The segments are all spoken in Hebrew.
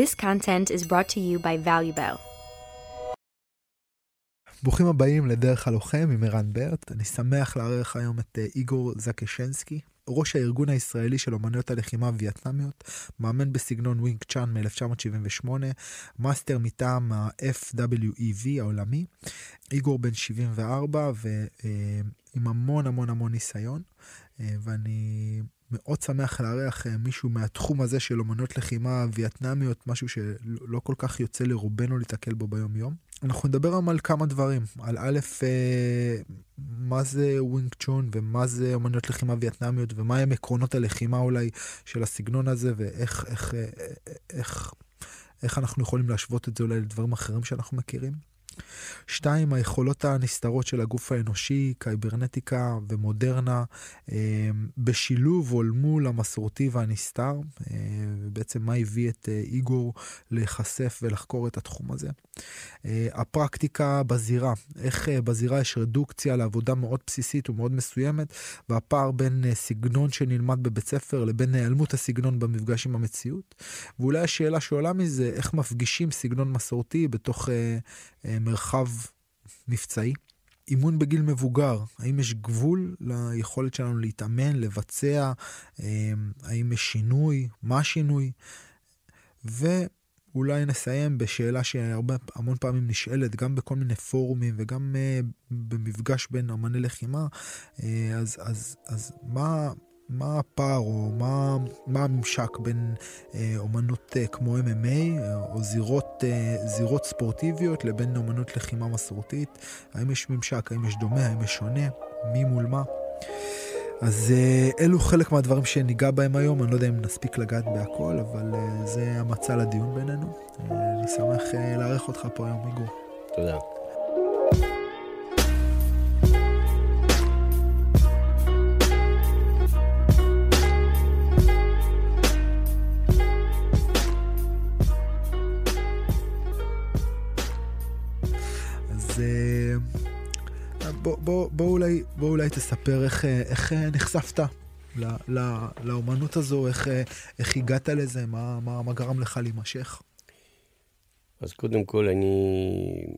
This content is brought to you by ValueBell. ברוכים הבאים לדרך הלוחם עם ערן ברט. אני שמח לארח היום את אה, איגור זקשנסקי, ראש הארגון הישראלי של אומנויות הלחימה הווייטנמיות, מאמן בסגנון ווינג צ'ון מ-1978, מאסטר מטעם ה-FWEV העולמי. איגור בן 74 ועם המון המון המון ניסיון, אה, ואני מאוד שמח לארח אה, מישהו מהתחום הזה של אומנויות לחימה וייטנמיות, משהו שלא כל כך יוצא לרובנו להתקל בו ביום יום. אנחנו נדבר היום על כמה דברים, על א', אה, מה זה ווינג צ'ון ומה זה אומנויות לחימה וייטנמיות ומה הם עקרונות הלחימה אולי של הסגנון הזה ואיך איך, אה, איך, איך אנחנו יכולים להשוות את זה אולי לדברים אחרים שאנחנו מכירים. שתיים, היכולות הנסתרות של הגוף האנושי, קיברנטיקה ומודרנה, אה, בשילוב או מול המסורתי והנסתר, אה, ובעצם מה הביא את אה, איגור להיחשף ולחקור את התחום הזה. הפרקטיקה בזירה, איך בזירה יש רדוקציה לעבודה מאוד בסיסית ומאוד מסוימת, והפער בין סגנון שנלמד בבית ספר לבין היעלמות הסגנון במפגש עם המציאות. ואולי השאלה שעולה מזה, איך מפגישים סגנון מסורתי בתוך מרחב מבצעי. אימון בגיל מבוגר, האם יש גבול ליכולת שלנו להתאמן, לבצע, אמ, האם יש שינוי, מה השינוי, ואולי נסיים בשאלה שהרבה, המון פעמים נשאלת, גם בכל מיני פורומים וגם uh, במפגש בין אמני לחימה, אז, אז, אז מה, מה הפער או מה, מה הממשק בין אה, אומנות אה, כמו MMA אה, או זירות, אה, זירות ספורטיביות לבין אומנות לחימה מסורתית? האם יש ממשק? האם יש דומה? האם יש שונה? מי מול מה? אז אה, אלו חלק מהדברים שניגע בהם היום, אני לא יודע אם נספיק לגעת בהכל, אבל אה, זה המצע לדיון בינינו. אה, אני שמח אה, לארח אותך פה היום, איגור. תודה. בוא, בוא, בוא, אולי, בוא אולי תספר איך, איך נחשפת לא, לא, לאומנות הזו, איך, איך הגעת לזה, מה, מה, מה גרם לך להימשך? אז קודם כל, אני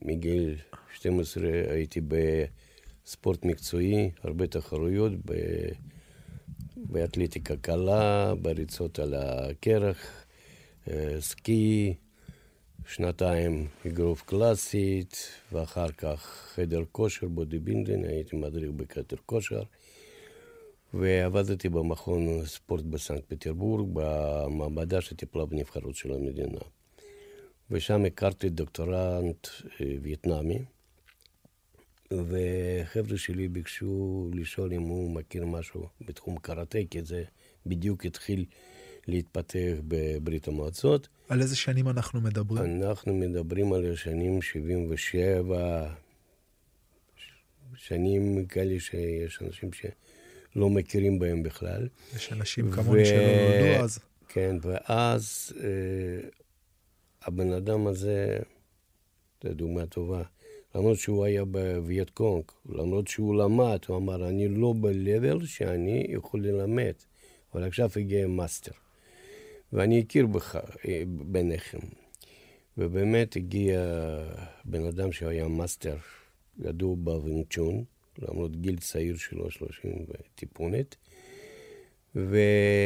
מגיל 12 הייתי בספורט מקצועי, הרבה תחרויות, ב... באתלטיקה קלה, בריצות על הקרח, אה, סקי, שנתיים אגרוף קלאסית, ואחר כך חדר כושר, בודי בינדן, הייתי מדריך בחדר כושר, ועבדתי במכון ספורט בסנקט פטרבורג, במעבדה שטיפלה בנבחרות של המדינה. ושם הכרתי דוקטורנט אה, וייטנאמי, וחבר'ה שלי ביקשו לשאול אם הוא מכיר משהו בתחום קראטה, כי זה בדיוק התחיל להתפתח בברית המועצות. על איזה שנים אנחנו מדברים? אנחנו מדברים על השנים 77, שנים כאלה שיש אנשים שלא מכירים בהם בכלל. יש אנשים כמוני ו... שלא נולדו אז. כן, ואז אה, הבן אדם הזה, זו דוגמה טובה, למרות שהוא היה בווייט קונג, למרות שהוא למד, הוא אמר, אני לא ב-level שאני יכול ללמד, אבל עכשיו הגיע מאסטר. ואני אכיר בך, אה, ביניכם. ובאמת הגיע בן אדם שהיה מאסטר, ידוע בווינג צ'ון, למרות גיל צעיר שלו, שלושים וטיפונת. והחבר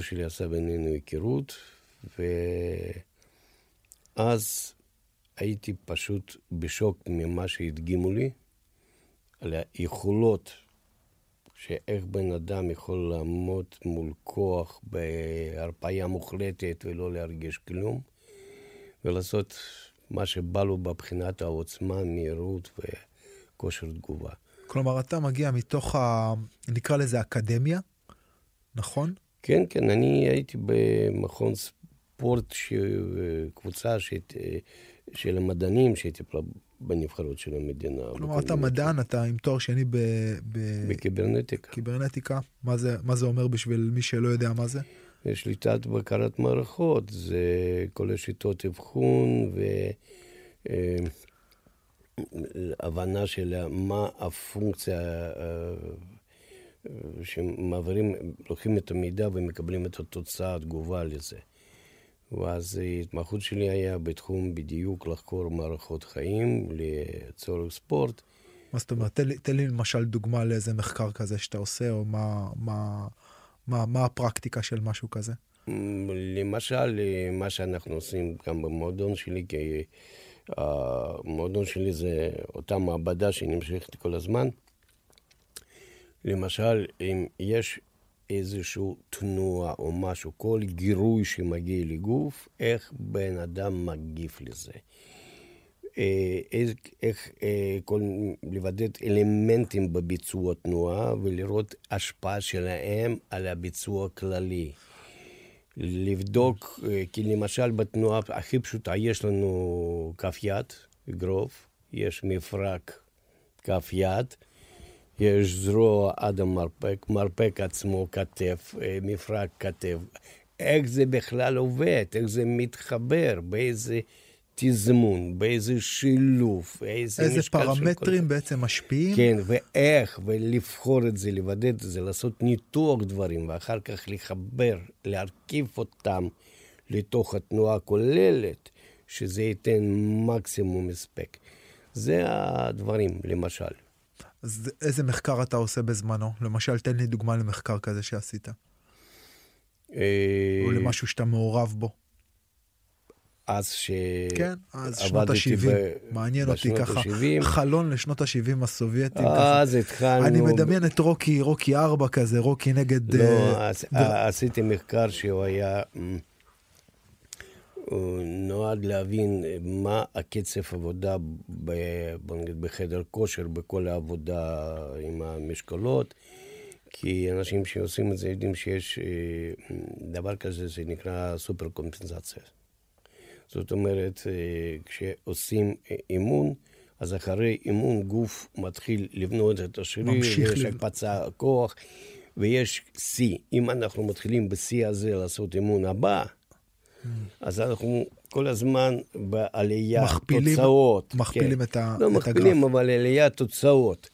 שלי עשה בינינו היכרות, ואז הייתי פשוט בשוק ממה שהדגימו לי, על היכולות שאיך בן אדם יכול לעמוד מול כוח בהרפאיה מוחלטת ולא להרגיש כלום, ולעשות מה שבא לו מבחינת העוצמה, מהירות וכושר תגובה. כלומר, אתה מגיע מתוך, ה... נקרא לזה אקדמיה, נכון? כן, כן, אני הייתי במכון ספורט, ש... קבוצה ש... של המדענים שטיפלה בנבחרות של המדינה. כלומר, אתה מדען, אתה עם תואר שני ב... ב... בקיברנטיקה. קיברנטיקה. מה זה, מה זה אומר בשביל מי שלא יודע מה זה? שליטת בקרת מערכות, זה כל השיטות אבחון והבנה אה, של מה הפונקציה אה, שמעבירים, לוקחים את המידע ומקבלים את התוצאה, התגובה לזה. ואז ההתמחות שלי היה בתחום בדיוק לחקור מערכות חיים לצורך ספורט. מה זאת אומרת? תן לי, תן לי למשל דוגמה לאיזה מחקר כזה שאתה עושה, או מה, מה, מה, מה הפרקטיקה של משהו כזה. למשל, מה שאנחנו עושים גם במועדון שלי, כי המועדון שלי זה אותה מעבדה שנמשכת כל הזמן. למשל, אם יש איזושהי תנועה או משהו, כל גירוי שמגיע לגוף, איך בן אדם מגיב לזה. אה, איך, איך אה, כל, לבדד אלמנטים בביצוע תנועה ולראות השפעה שלהם על הביצוע הכללי. לבדוק, אה, כי למשל בתנועה הכי פשוטה, יש לנו כף יד, אגרוף, יש מפרק כף יד, יש זרוע עד המרפק, מרפק עצמו כתף, מפרק כתף. איך זה בכלל עובד, איך זה מתחבר, באיזה... תזמון, באיזה שילוב, איזה, איזה פרמטרים בעצם משפיעים. כן, ואיך, ולבחור את זה, לוודא את זה, לעשות ניתוח דברים, ואחר כך לחבר, להרכיב אותם לתוך התנועה הכוללת, שזה ייתן מקסימום הספק. זה הדברים, למשל. אז איזה מחקר אתה עושה בזמנו? למשל, תן לי דוגמה למחקר כזה שעשית. אה, או למשהו שאתה מעורב בו. אז ש... כן, אז שנות ה-70. מעניין אותי ככה. ה-70. חלון לשנות ה-70 הסובייטים. אז התחלנו... אני מדמיין את רוקי, רוקי 4 כזה, רוקי נגד... לא, uh. עשיתי מחקר שהוא היה... נועד להבין מה הקצב עבודה ב, בחדר כושר, בכל העבודה עם המשקולות. כי אנשים שעושים את זה יודעים שיש אה, דבר כזה, זה נקרא סופר קומפנסציה. זאת אומרת, אה, כשעושים אה, אימון, אז אחרי אימון גוף מתחיל לבנות את השריר, יש הקפצה כוח, ויש שיא. אם אנחנו מתחילים בשיא הזה לעשות אימון הבא. אז אנחנו כל הזמן בעלייה, מכפילים, תוצאות. מכפילים כן. את, ה, לא את מכפילים, הגרף. אבל עלייה תוצאות.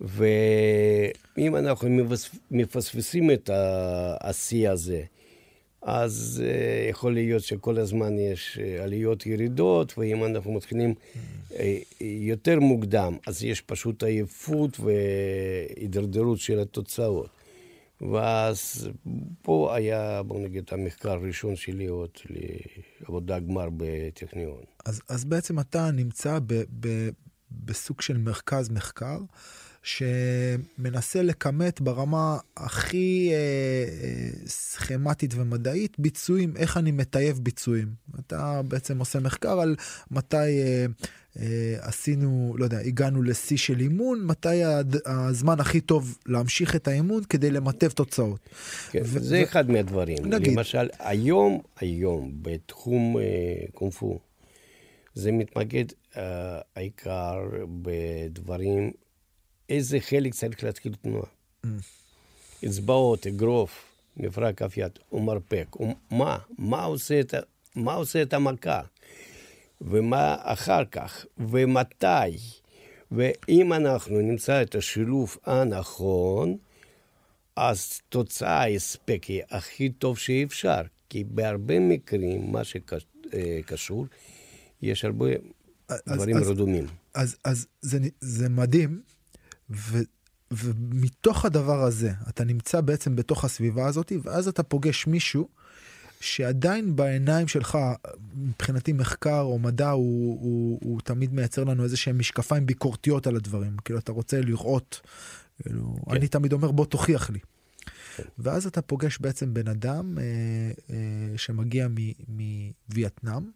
ואם אנחנו מפספסים את השיא הזה, אז uh, יכול להיות שכל הזמן יש uh, עליות ירידות, ואם אנחנו מתחילים uh, יותר מוקדם, אז יש פשוט עייפות והידרדרות של התוצאות. ואז פה היה, בוא נגיד, המחקר הראשון שלי עוד לעבודה גמר בטכניון. אז, אז בעצם אתה נמצא ב, ב, בסוג של מרכז מחקר. שמנסה לכמת ברמה הכי אה, אה, סכמטית ומדעית ביצועים, איך אני מטייב ביצועים. אתה בעצם עושה מחקר על מתי אה, אה, עשינו, לא יודע, הגענו לשיא של אימון, מתי הזמן הכי טוב להמשיך את האימון כדי למטב תוצאות. כן, ו- זה ו- אחד מהדברים. נגיד. למשל, היום, היום, בתחום אה, קונפו, זה מתמקד אה, העיקר בדברים חלק צריך להתחיל תנועה. Mm. אצבעות, אגרוף, מפרק כף יד, ומרפק. מה? מה עושה את, מה עושה את המכה? ומה אחר כך? ומתי? ואם אנחנו נמצא את השילוב הנכון, אז תוצאה ההספק היא הכי טוב שאפשר. כי בהרבה מקרים, מה שקשור, יש הרבה אז, דברים אז, רדומים. אז, אז זה, זה מדהים ו, ומתוך הדבר הזה, אתה נמצא בעצם בתוך הסביבה הזאת, ואז אתה פוגש מישהו שעדיין בעיניים שלך, מבחינתי מחקר או מדע, הוא, הוא, הוא תמיד מייצר לנו איזה שהם משקפיים ביקורתיות על הדברים. כאילו, אתה רוצה לראות, כאילו, כן. אני תמיד אומר, בוא תוכיח לי. כן. ואז אתה פוגש בעצם בן אדם אה, אה, שמגיע מווייטנאם,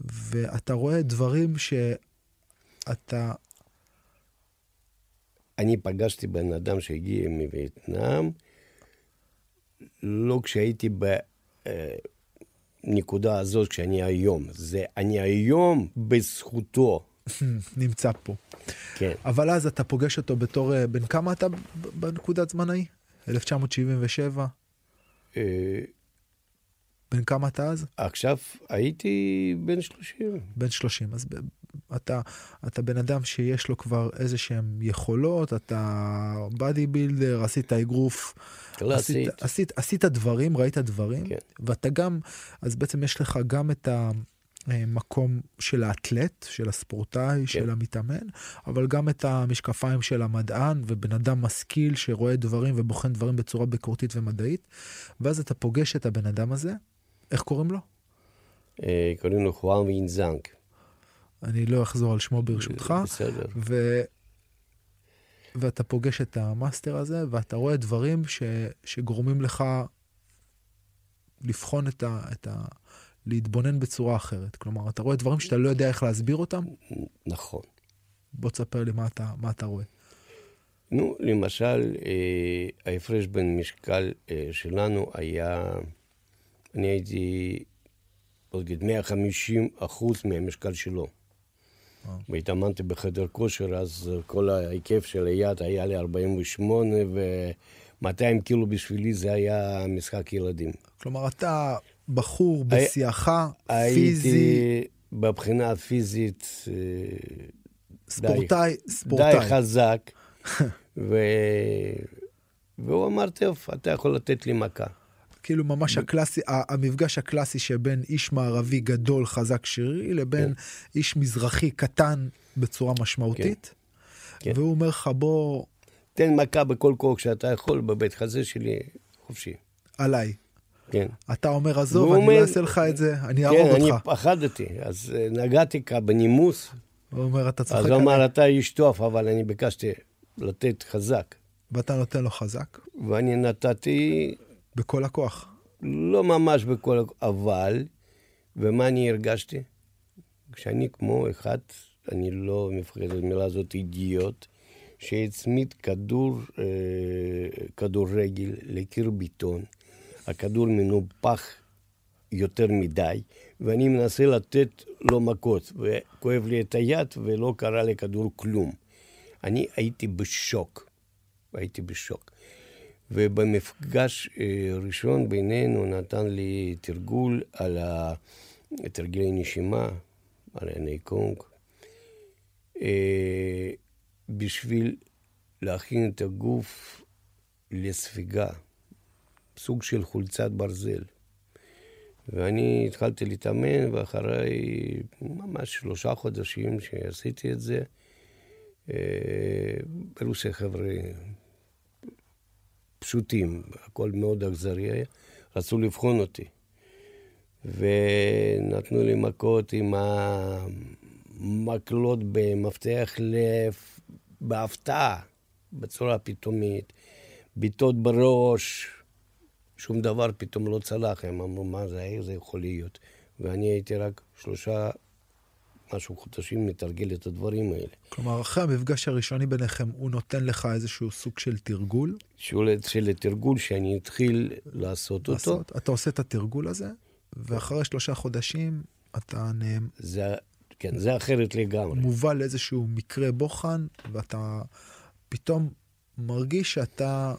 ואתה רואה דברים שאתה אני פגשתי בן אדם שהגיע מווייטנאם, לא כשהייתי בנקודה אה, הזאת, כשאני היום. זה אני היום בזכותו. נמצא פה. כן. אבל אז אתה פוגש אותו בתור, אה, בן כמה אתה בנקודת זמן ההיא? 1977? אה, בן כמה אתה אז? עכשיו הייתי בן 30. בן 30. אז אתה, אתה בן אדם שיש לו כבר איזה שהם יכולות, אתה בדי בילדר, עשית אגרוף. עשית, עשית, עשית דברים, ראית דברים, כן. ואתה גם, אז בעצם יש לך גם את המקום של האתלט, של הספורטאי, כן. של המתאמן, אבל גם את המשקפיים של המדען ובן אדם משכיל שרואה דברים ובוחן דברים בצורה ביקורתית ומדעית, ואז אתה פוגש את הבן אדם הזה, איך קוראים לו? אה, קוראים לו חואן ואינזנק. אני לא אחזור על שמו ברשותך. בסדר. ו... ואתה פוגש את המאסטר הזה, ואתה רואה דברים ש... שגורמים לך לבחון את ה... את ה... להתבונן בצורה אחרת. כלומר, אתה רואה דברים שאתה לא יודע איך להסביר אותם, נכון. בוא תספר לי מה אתה, מה אתה רואה. נו, למשל, אה, ההפרש בין משקל אה, שלנו היה, אני הייתי, נגיד, 150 אחוז מהמשקל שלו. אה. והתאמנתי בחדר כושר, אז כל ההיקף של היד היה לי 48, ו-200 קילו בשבילי זה היה משחק ילדים. כלומר, אתה בחור הי- בשיאך, פיזי, הייתי בבחינה הפיזית אה, ספורטאי, די ספורטאי. חזק, ו... והוא אמר, טוב, אתה יכול לתת לי מכה. כאילו ממש הקלאסי, המפגש הקלאסי שבין איש מערבי גדול, חזק, שרירי, לבין איש מזרחי קטן בצורה משמעותית. כן. והוא אומר לך, בוא תן מכה בכל כוח שאתה יכול בבית חזה שלי, חופשי. עליי. כן. אתה אומר, עזוב, אני אומר- לא אעשה לך את זה, אני כן, אהרוג אני אותך. פחדתי, אז אה, נגעתי ככה בנימוס, הוא אומר, אתה צוחק אז הוא אמר, אתה איש טוב, אבל אני ביקשתי לתת חזק. ואתה נותן לו חזק, ואני נתתי בכל הכוח. לא ממש בכל, אבל, ומה אני הרגשתי? כשאני כמו אחד, אני לא מפחד את המילה הזאת, אידיוט, שהצמיד כדור, אה, כדורגל לקיר ביטון, הכדור מנופח יותר מדי, ואני מנסה לתת לו מכות, וכואב לי את היד ולא קרה לכדור כלום. אני הייתי בשוק, הייתי בשוק. ובמפגש אה, ראשון בינינו נתן לי תרגול על תרגילי נשימה, על עיני קונג, בשביל להכין את הגוף לספיגה, סוג של חולצת ברזל. ואני התחלתי להתאמן, ואחרי ממש שלושה חודשים שעשיתי את זה, אה, ברוסיה חבר'ה פשוטים, הכל מאוד אכזרי היה, רצו לבחון אותי. ונתנו לי מכות עם המקלות במפתח לב, בהפתעה, בצורה פתאומית, בעיטות בראש, שום דבר פתאום לא צלח, הם אמרו, מה זה, איך זה יכול להיות? ואני הייתי רק שלושה, משהו חודשים מתרגל את הדברים האלה. כלומר, אחרי המפגש הראשוני ביניכם, הוא נותן לך איזשהו סוג של תרגול. של, של התרגול שאני אתחיל לעשות אותו, לעשות. אתה עושה את התרגול הזה, ואחרי שלושה חודשים אתה נהם- זה, כן, זה אחרת לגמרי. מובל לאיזשהו מקרה בוחן, ואתה פתאום מרגיש שאתה,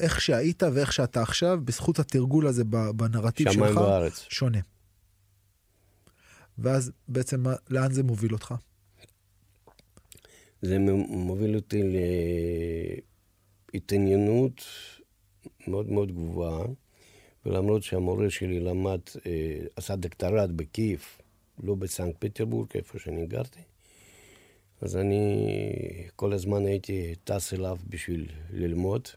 איך שהיית ואיך שאתה עכשיו, בזכות התרגול הזה בנרטיב שלך, וארץ. שונה. ואז בעצם מה- לאן זה מוביל אותך? זה מוביל אותי להתעניינות מאוד מאוד גבוהה, ולמרות שהמורה שלי למד, אה, עשה דוקטורט בקייב, לא בסנקט פטרבורג, איפה שאני גרתי, אז אני כל הזמן הייתי טס אליו בשביל ללמוד.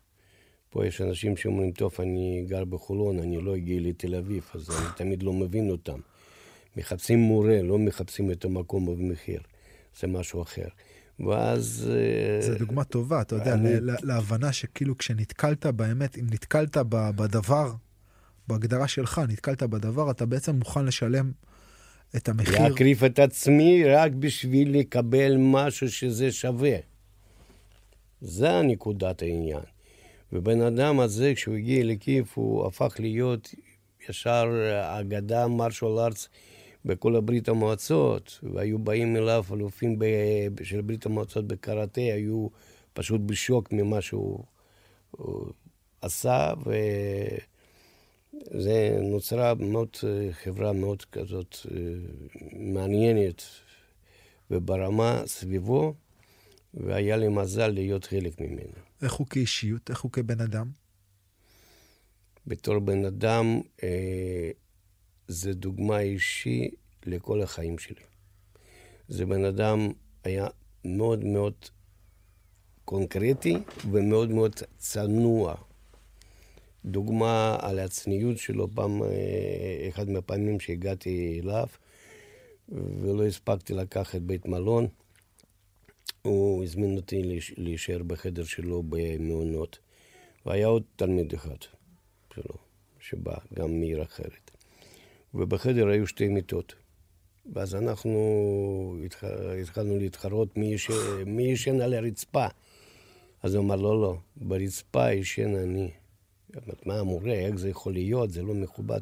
פה יש אנשים שאומרים, טוב, אני גר בחולון, אני לא אגיע לתל אביב, אז אני תמיד לא מבין אותם. מחפשים מורה, לא מחפשים את המקום במחיר. זה משהו אחר. ואז... אה, זו דוגמה טובה, אתה יודע, אני- להבנה שכאילו כשנתקלת באמת, אם נתקלת בדבר, בהגדרה שלך, נתקלת בדבר, אתה בעצם מוכן לשלם את המחיר. להקריב את עצמי רק בשביל לקבל משהו שזה שווה. זה נקודת העניין. ובן אדם הזה, כשהוא הגיע לקייב, הוא הפך להיות ישר אגדה מרשל ארץ בכל הברית המועצות, והיו באים אליו אלופים ב- של ברית המועצות בקראטה, היו פשוט בשוק ממה שהוא הוא עשה, ו... זה נוצרה מאוד אה, חברה מאוד כזאת אה, מעניינת וברמה סביבו, והיה לי מזל להיות חלק ממנה. איך הוא כאישיות? איך הוא כבן אדם? בתור בן אדם, אה, זה דוגמה אישי לכל החיים שלי. זה בן אדם היה מאוד מאוד קונקרטי ומאוד מאוד צנוע. דוגמה על הצניעות שלו, פעם, אה, אחד מהפעמים שהגעתי אליו, ולא הספקתי לקחת בית מלון, הוא הזמין אותי להישאר בחדר שלו במעונות. והיה עוד תלמיד אחד שלו, שבא גם מעיר אחרת. ובחדר היו שתי מיטות. ואז אנחנו התחלנו להתחרות מי ישן על הרצפה. אז הוא אמר, לא, לא, ברצפה ישן אני. מה המורה, איך זה יכול להיות, זה לא מכובד.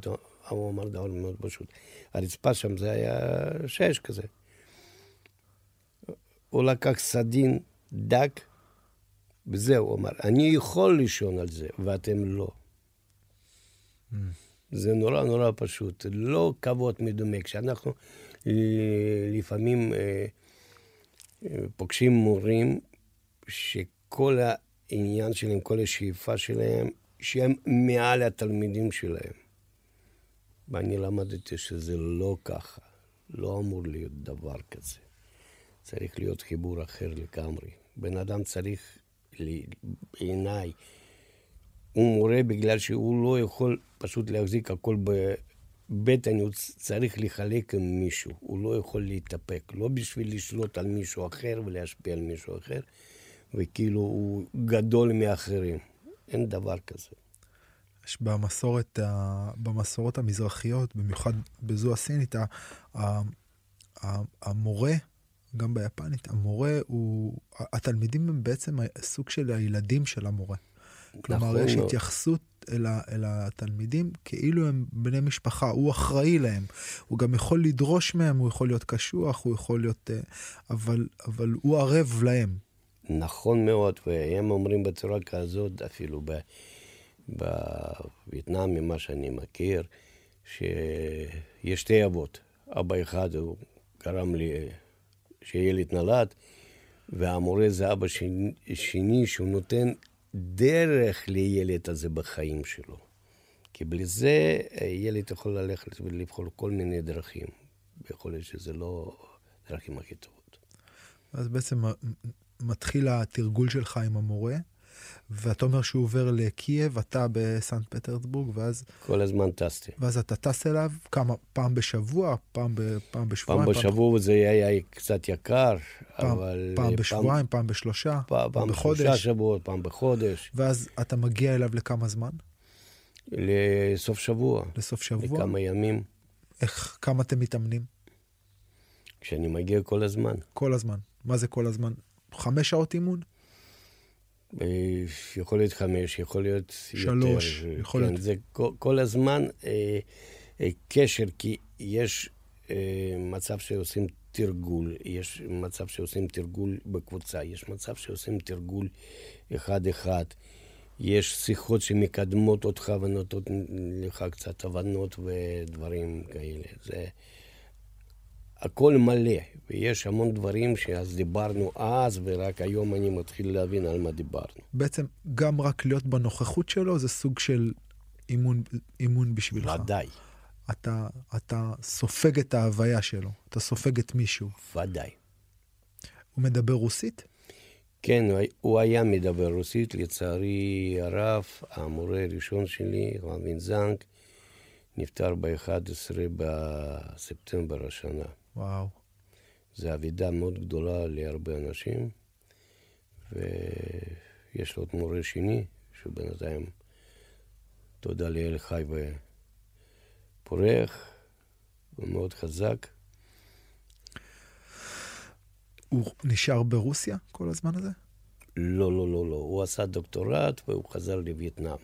הוא אמר דבר מאוד פשוט. הרצפה שם זה היה שש כזה. הוא לקח סדין דק, וזהו, הוא אמר, אני יכול לישון על זה, ואתם לא. Mm. זה נורא נורא פשוט, לא כבוד מדומה. כשאנחנו לפעמים אה, אה, פוגשים מורים שכל העניין שלהם, כל השאיפה שלהם, שהם מעל התלמידים שלהם. ואני למדתי שזה לא ככה, לא אמור להיות דבר כזה. צריך להיות חיבור אחר לגמרי. בן אדם צריך, בעיניי, הוא מורה בגלל שהוא לא יכול פשוט להחזיק הכל בבטן, הוא צריך לחלק עם מישהו, הוא לא יכול להתאפק, לא בשביל לשלוט על מישהו אחר ולהשפיע על מישהו אחר, וכאילו הוא גדול מאחרים. אין דבר כזה. יש במסורת, במסורות המזרחיות, במיוחד בזו הסינית, המורה, גם ביפנית, המורה הוא, התלמידים הם בעצם סוג של הילדים של המורה. כלומר, נכון יש התייחסות אל, ה, אל התלמידים כאילו הם בני משפחה, הוא אחראי להם. הוא גם יכול לדרוש מהם, הוא יכול להיות קשוח, הוא יכול להיות... אה, אבל, אבל הוא ערב להם. נכון מאוד, והם אומרים בצורה כזאת, אפילו בווייטנאם, ממה שאני מכיר, שיש שתי אבות. אבא אחד, הוא גרם לי שילד נולד, והמורה זה אבא שני, שני שהוא נותן דרך לילד הזה בחיים שלו. כי בלי זה ילד יכול ללכת ולבחור כל מיני דרכים. ויכול להיות שזה לא הדרכים הכי טובות. אז בעצם מתחיל התרגול שלך עם המורה, ואתה אומר שהוא עובר לקייב, אתה בסנט פטרסבורג, ואז... כל הזמן טסתי. ואז אתה טס אליו כמה, פעם בשבוע, פעם, ב, פעם בשבועיים? פעם בשבוע פעם... זה היה קצת יקר, פעם, אבל... פעם בשבועיים, פעם, פעם בשלושה, פעם, פעם בחודש. פעם בשלושה שבועות, פעם בחודש. ואז אתה מגיע אליו לכמה זמן? לסוף שבוע. לסוף שבוע? לכמה ימים. איך, כמה אתם מתאמנים? כשאני מגיע כל הזמן. כל הזמן. מה זה כל הזמן? חמש שעות אימון? אה, יכול להיות חמש, יכול להיות שלוש, יותר. יכול כן, להיות... זה כל, כל הזמן אה, אה, קשר, כי יש אה, מצב שעושים תרגול, יש מצב שעושים תרגול בקבוצה, יש מצב שעושים תרגול אחד-אחד. יש שיחות שמקדמות אותך ונותנות לך קצת הבנות ודברים כאלה. זה הכל מלא, ויש המון דברים שאז דיברנו אז, ורק היום אני מתחיל להבין על מה דיברנו. בעצם גם רק להיות בנוכחות שלו זה סוג של אימון, אימון בשבילך. ודאי. אתה, אתה סופג את ההוויה שלו, אתה סופג את מישהו. ודאי. הוא מדבר רוסית? כן, הוא היה מדבר רוסית, לצערי הרב, המורה הראשון שלי, רבין זנק, נפטר ב-11 בספטמבר השנה. וואו. זו אבידה מאוד גדולה להרבה אנשים, ויש לו עוד מורה שני, שהוא בינתיים, תודה לאל, חי ופורח, הוא מאוד חזק. הוא נשאר ברוסיה כל הזמן הזה? לא, לא, לא, לא. הוא עשה דוקטורט והוא חזר לווייטנאם.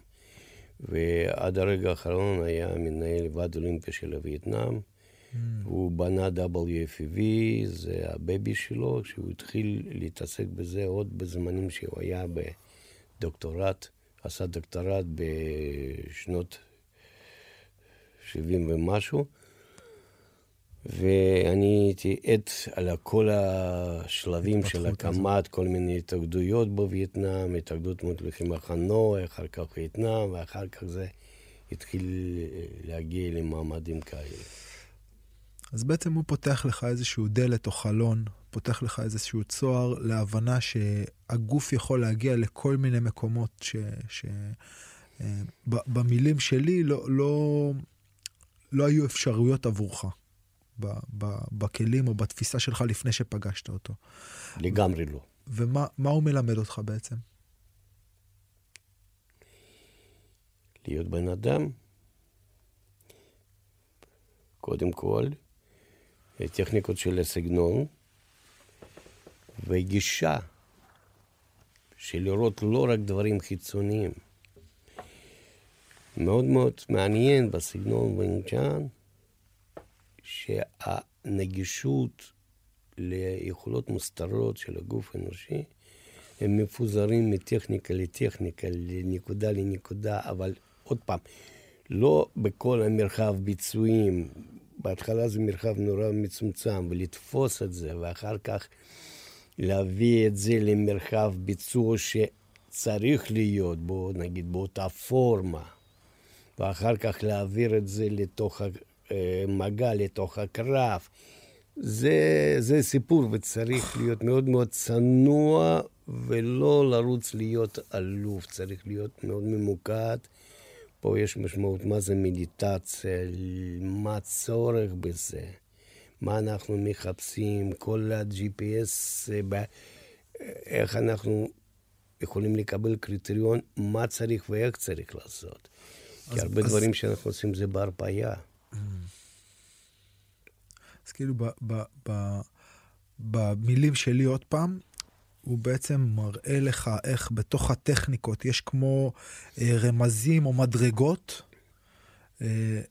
ועד הרגע האחרון היה מנהל ועד אולימפי של וייטנאם. ממ. הוא בנה WFV, זה ה baby שלו, שהוא התחיל להתעסק בזה עוד בזמנים שהוא היה בדוקטורט, עשה דוקטורט בשנות 70 ומשהו, ואני הייתי עד על כל השלבים של הקמת כל מיני התאגדויות בווייטנאם, התאגדות אומנויות לחימה חנוי, אחר כך וייטנאם, ואחר כך זה התחיל להגיע למעמדים כאלה. אז בעצם הוא פותח לך איזשהו דלת או חלון, פותח לך איזשהו צוהר להבנה שהגוף יכול להגיע לכל מיני מקומות ש... ש... אה, במילים שלי לא, לא, לא היו אפשרויות עבורך ב, ב, בכלים או בתפיסה שלך לפני שפגשת אותו. לגמרי לא. ומה הוא מלמד אותך בעצם? להיות בן אדם, קודם כל, טכניקות של הסגנון וגישה של לראות לא רק דברים חיצוניים. מאוד מאוד מעניין בסגנון וינג'אן, שהנגישות ליכולות מוסתרות של הגוף האנושי, הם מפוזרים מטכניקה לטכניקה, לנקודה לנקודה, אבל עוד פעם, לא בכל המרחב ביצועים. בהתחלה זה מרחב נורא מצומצם, ולתפוס את זה, ואחר כך להביא את זה למרחב ביצוע שצריך להיות בו, נגיד, באותה פורמה. ואחר כך להעביר את זה לתוך המגע, לתוך הקרב. זה, זה סיפור, וצריך להיות מאוד מאוד צנוע ולא לרוץ להיות אלוף, צריך להיות מאוד ממוקד. פה יש משמעות מה זה מדיטציה, מה הצורך בזה, מה אנחנו מחפשים, כל ה-GPS, איך אנחנו יכולים לקבל קריטריון, מה צריך ואיך צריך לעשות. כי הרבה אז... דברים שאנחנו עושים זה בהרפאיה. אז כאילו במילים שלי עוד פעם, הוא בעצם מראה לך איך בתוך הטכניקות יש כמו אה, רמזים או מדרגות אה,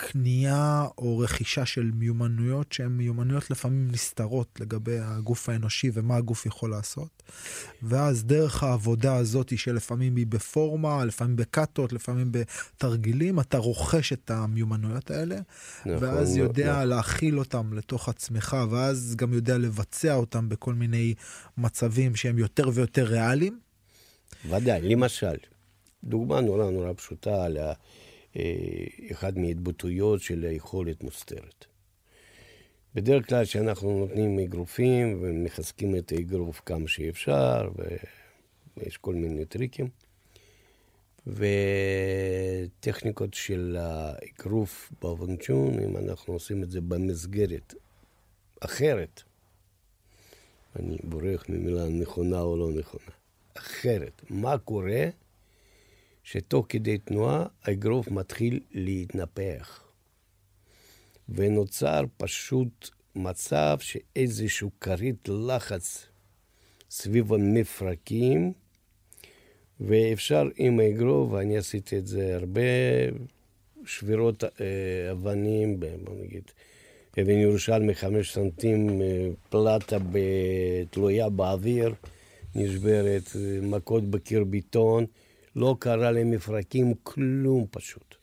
קנייה או רכישה של מיומנויות שהן מיומנויות לפעמים נסתרות לגבי הגוף האנושי ומה הגוף יכול לעשות. ואז דרך העבודה הזאת שלפעמים היא בפורמה, לפעמים בקאטות, לפעמים בתרגילים, אתה רוכש את המיומנויות האלה, נכון, ואז יודע נכון. להכיל אותם לתוך עצמך, ואז גם יודע לבצע אותם בכל מיני מצבים שהם יותר ויותר ריאליים. ודאי, למשל, דוגמה נורא נורא פשוטה על ה... אחד מהתבטאויות של היכולת מוסתרת. בדרך כלל כשאנחנו נותנים אגרופים ומחזקים את האגרוף כמה שאפשר, ויש כל מיני טריקים, וטכניקות של האגרוף באבנצ'ון, אם אנחנו עושים את זה במסגרת אחרת, אני בורח ממילה נכונה או לא נכונה, אחרת, מה קורה? שתוך כדי תנועה האגרוף מתחיל להתנפח. ונוצר פשוט מצב שאיזשהו כרית לחץ סביב המפרקים, ואפשר עם האגרוף, ואני עשיתי את זה הרבה, שבירות אה, אבנים, בוא נגיד, אבן ירושלמי חמש סנטים, אה, פלטה תלויה באוויר, נשברת, אה, מכות בקיר ביטון. לא קרה למפרקים כלום פשוט.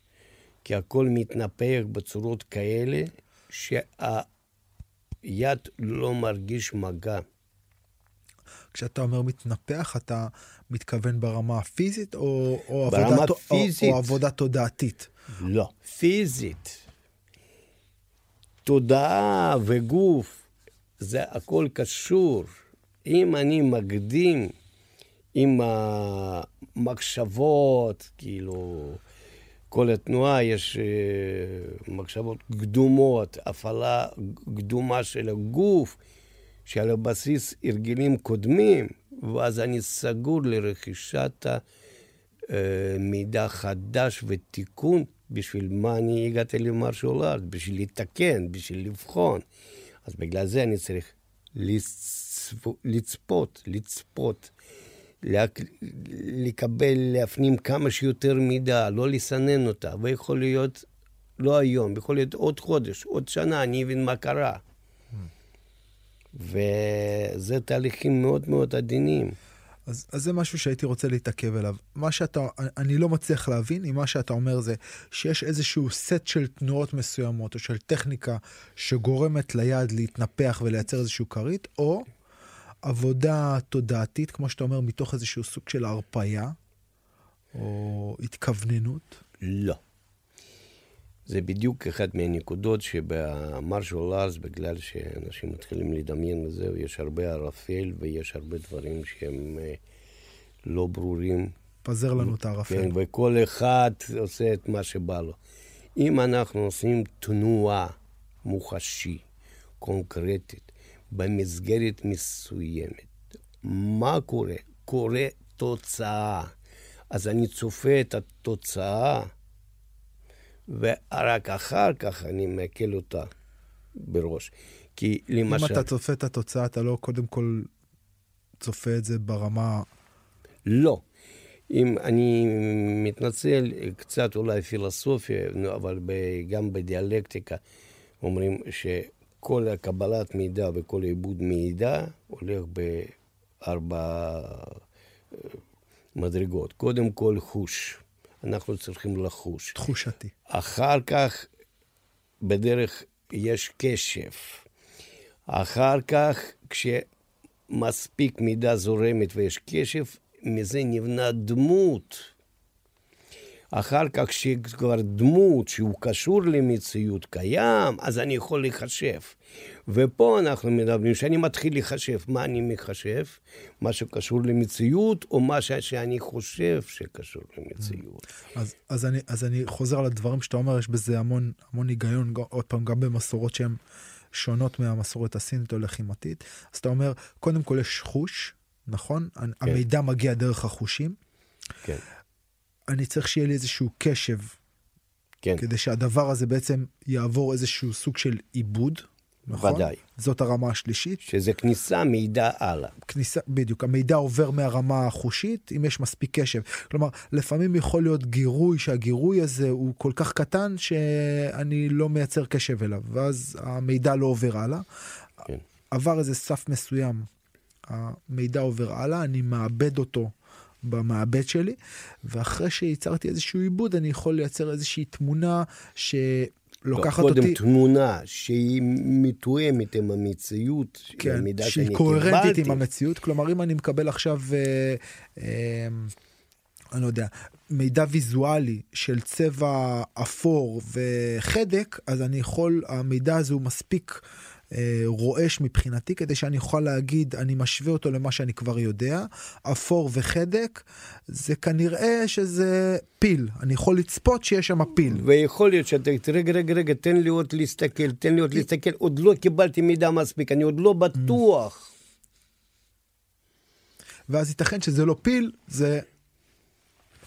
כי הכל מתנפח בצורות כאלה שהיד לא מרגיש מגע. כשאתה אומר מתנפח, אתה מתכוון ברמה הפיזית או, או, ברמה עבודה, פיזית, או, או עבודה תודעתית? לא, פיזית. תודעה וגוף, זה הכל קשור. אם אני מקדים עם המחשבות, כאילו, כל התנועה יש אה, מחשבות קדומות, הפעלה קדומה של הגוף, שעל הבסיס הרגלים קודמים, ואז אני סגור לרכישת אה, חדש ותיקון, בשביל מה אני הגעתי למרשול ארט, בשביל לתקן, בשביל לבחון. אז בגלל זה אני צריך לצפות, לצפות. לקבל, להפנים כמה שיותר מידע, לא לסנן אותה, ויכול להיות לא היום, יכול להיות עוד חודש, עוד שנה, אני אבין מה קרה. וזה תהליכים מאוד מאוד עדינים. אז, אז זה משהו שהייתי רוצה להתעכב אליו. מה שאתה, אני לא מצליח להבין אם מה שאתה אומר זה שיש איזשהו סט של תנועות מסוימות או של טכניקה שגורמת ליד להתנפח ולייצר איזשהו כרית, או עבודה תודעתית, כמו שאתה אומר, מתוך איזשהו סוג של הרפייה או התכווננות. לא. זה בדיוק אחת מהנקודות שבמרשל ארס, בגלל שאנשים מתחילים לדמיין בזה, יש הרבה ערפל ויש הרבה דברים שהם אה, לא ברורים. פזר לנו את הערפל. כן, וכל אחד עושה את מה שבא לו. אם אנחנו עושים תנועה מוחשי, קונקרטית, במסגרת מסוימת, מה קורה? קורה תוצאה. אז אני צופה את התוצאה. ורק אחר כך אני מקל אותה בראש. כי למשל... אם אתה צופה את התוצאה, אתה לא קודם כל צופה את זה ברמה... לא. אם אני מתנצל, קצת אולי פילוסופיה, אבל גם בדיאלקטיקה אומרים שכל הקבלת מידע וכל עיבוד מידע הולך בארבע אה, מדרגות. קודם כל חוש. אנחנו צריכים לחוש. תחושתי. אחר כך, בדרך יש קשב. אחר כך, כשמספיק מידה זורמת ויש קשב, מזה נבנה דמות. אחר כך שכבר דמות שהוא קשור למציאות קיים, אז אני יכול לחשב. ופה אנחנו מדברים, שאני מתחיל לחשב, מה אני מחשב? מה שקשור למציאות, או מה שאני חושב שקשור למציאות. אז, אז, אני, אז אני חוזר על הדברים שאתה אומר, יש בזה המון, המון היגיון, עוד פעם, גם במסורות שהן שונות מהמסורת הסינית או לחימתית. אז אתה אומר, קודם כל יש חוש, נכון? כן. המידע מגיע דרך החושים. כן. אני צריך שיהיה לי איזשהו קשב. כן. כדי שהדבר הזה בעצם יעבור איזשהו סוג של עיבוד. נכון? ודאי. זאת הרמה השלישית. שזה כניסה מידע הלאה. כניסה, בדיוק. המידע עובר מהרמה החושית, אם יש מספיק קשב. כלומר, לפעמים יכול להיות גירוי, שהגירוי הזה הוא כל כך קטן שאני לא מייצר קשב אליו, ואז המידע לא עובר הלאה. כן. עבר איזה סף מסוים, המידע עובר הלאה, אני מאבד אותו. במעבד שלי, ואחרי שייצרתי איזשהו עיבוד, אני יכול לייצר איזושהי תמונה ש... לוקחת לא, אותי... קודם תמונה שהיא מתואמת עם המציאות, כן, שהיא קוהרנטית עם המציאות. כלומר, אם אני מקבל עכשיו, אה, אה, אני לא יודע, מידע ויזואלי של צבע אפור וחדק, אז אני יכול, המידע הזה הוא מספיק... אה, רועש מבחינתי, כדי שאני אוכל להגיד, אני משווה אותו למה שאני כבר יודע. אפור וחדק, זה כנראה שזה פיל. אני יכול לצפות שיש שם פיל. ויכול להיות שאתה, רגע, רגע, רגע, תן לי עוד להסתכל, תן לי עוד להסתכל, עוד לא קיבלתי מידע מספיק, אני עוד לא בטוח. ואז ייתכן שזה לא פיל, זה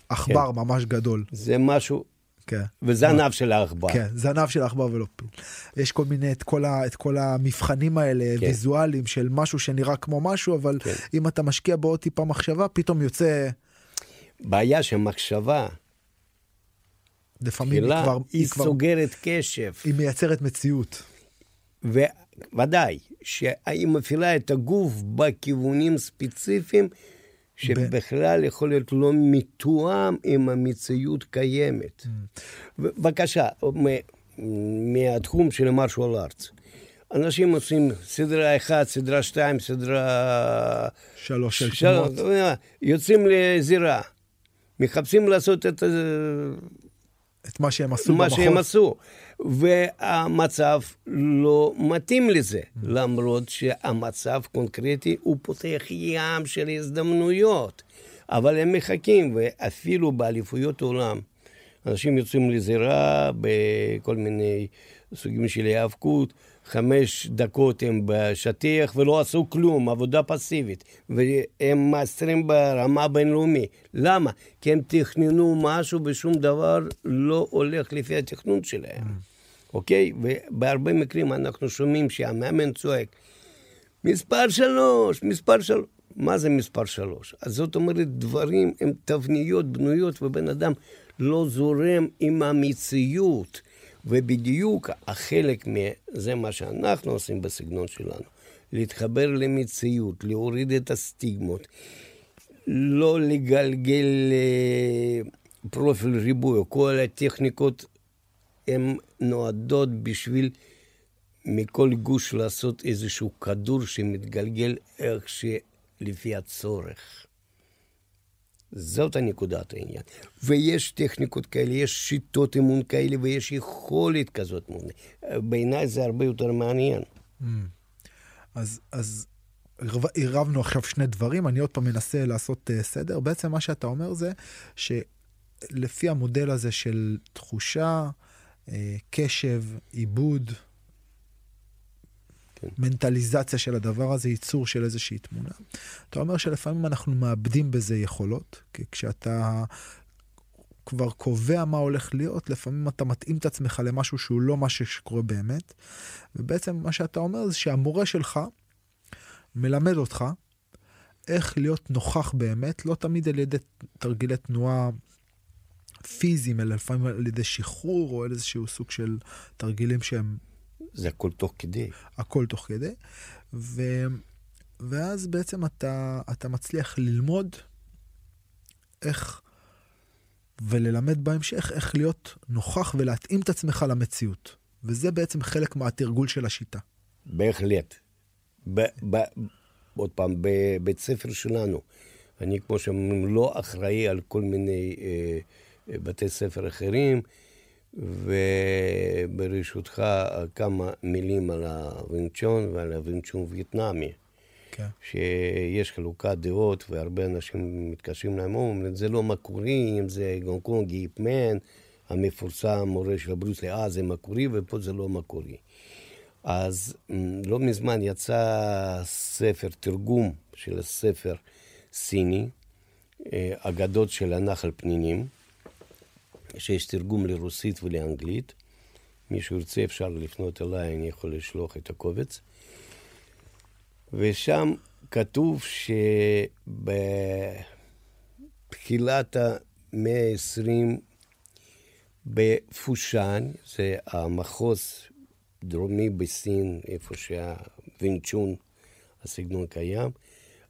עכבר כן. ממש גדול. זה משהו כן. וזנב של העכבר. כן, זנב של העכבר ולא פיל. יש כל מיני, את כל, ה, את כל המבחנים האלה, כן. ויזואליים של משהו שנראה כמו משהו, אבל כן. אם אתה משקיע בו עוד טיפה מחשבה, פתאום יוצא... בעיה שמחשבה, לפעמים היא כבר... היא, היא כבר... סוגרת קשב. היא מייצרת מציאות. וודאי, שהיא מפעילה את הגוף בכיוונים ספציפיים שבכלל יכול להיות לא מתואם עם המציאות קיימת. Mm. בבקשה, מהתחום של מרשול ארץ. אנשים עושים סדרה אחת, סדרה שתיים, סדרה... שלוש של תנועות. יוצאים לזירה, מחפשים לעשות את... את מה שהם עשו מה במחוז. שהם עשו. והמצב לא מתאים לזה, למרות שהמצב קונקרטי הוא פותח ים של הזדמנויות. אבל הם מחכים, ואפילו באליפויות עולם, אנשים יוצאים לזירה בכל מיני סוגים של היאבקות, חמש דקות הם בשטיח ולא עשו כלום, עבודה פסיבית. והם מאסטרים ברמה בינלאומי. למה? כי הם תכננו משהו ושום דבר לא הולך לפי התכנון שלהם. אוקיי? ובהרבה מקרים אנחנו שומעים שהמאמן צועק, מספר שלוש, מספר שלוש. מה זה מספר שלוש? אז זאת אומרת, דברים הם תבניות בנויות, ובן אדם לא זורם עם המציאות. ובדיוק החלק מזה מה שאנחנו עושים בסגנון שלנו, להתחבר למציאות, להוריד את הסטיגמות, לא לגלגל אה, פרופיל ריבוי, כל הטכניקות הן נועדות בשביל מכל גוש לעשות איזשהו כדור שמתגלגל איך שלפי הצורך. זאת הנקודת העניין. ויש טכניקות כאלה, יש שיטות אימון כאלה ויש יכולת כזאת. בעיניי זה הרבה יותר מעניין. Mm. אז, אז עירבנו עכשיו שני דברים, אני עוד פעם מנסה לעשות uh, סדר. בעצם מה שאתה אומר זה שלפי המודל הזה של תחושה, uh, קשב, עיבוד, כן. מנטליזציה של הדבר הזה, ייצור של איזושהי תמונה. אתה אומר שלפעמים אנחנו מאבדים בזה יכולות, כי כשאתה כבר קובע מה הולך להיות, לפעמים אתה מתאים את עצמך למשהו שהוא לא מה שקורה באמת. ובעצם מה שאתה אומר זה שהמורה שלך מלמד אותך איך להיות נוכח באמת, לא תמיד על ידי תרגילי תנועה פיזיים, אלא לפעמים על ידי שחרור או איזשהו סוג של תרגילים שהם זה הכל תוך כדי. הכל תוך כדי. ו... ואז בעצם אתה, אתה מצליח ללמוד איך, וללמד בהמשך איך להיות נוכח ולהתאים את עצמך למציאות. וזה בעצם חלק מהתרגול של השיטה. בהחלט. ב, ב, עוד פעם, בבית ספר שלנו, אני כמו שאומרים, לא אחראי על כל מיני אה, אה בתי ספר אחרים. וברשותך כמה מילים על הווינצ'ון ועל הווינצ'ון וייטנאמי. כן. שיש חלוקת דעות והרבה אנשים מתקשרים להם, אומרים, זה לא מקורי, אם זה גונקונג גיפמן, המפורסם, מורה של ברוסלי, אה, זה מקורי, ופה זה לא מקורי. אז לא מזמן יצא ספר, תרגום של הספר סיני, אה, אגדות של הנחל פנינים. שיש תרגום לרוסית ולאנגלית. מי שירצה אפשר לפנות אליי, אני יכול לשלוח את הקובץ. ושם כתוב שבתחילת המאה ה-20 בפושאן, זה המחוז דרומי בסין, איפה שהווינצ'ון, הסגנון קיים,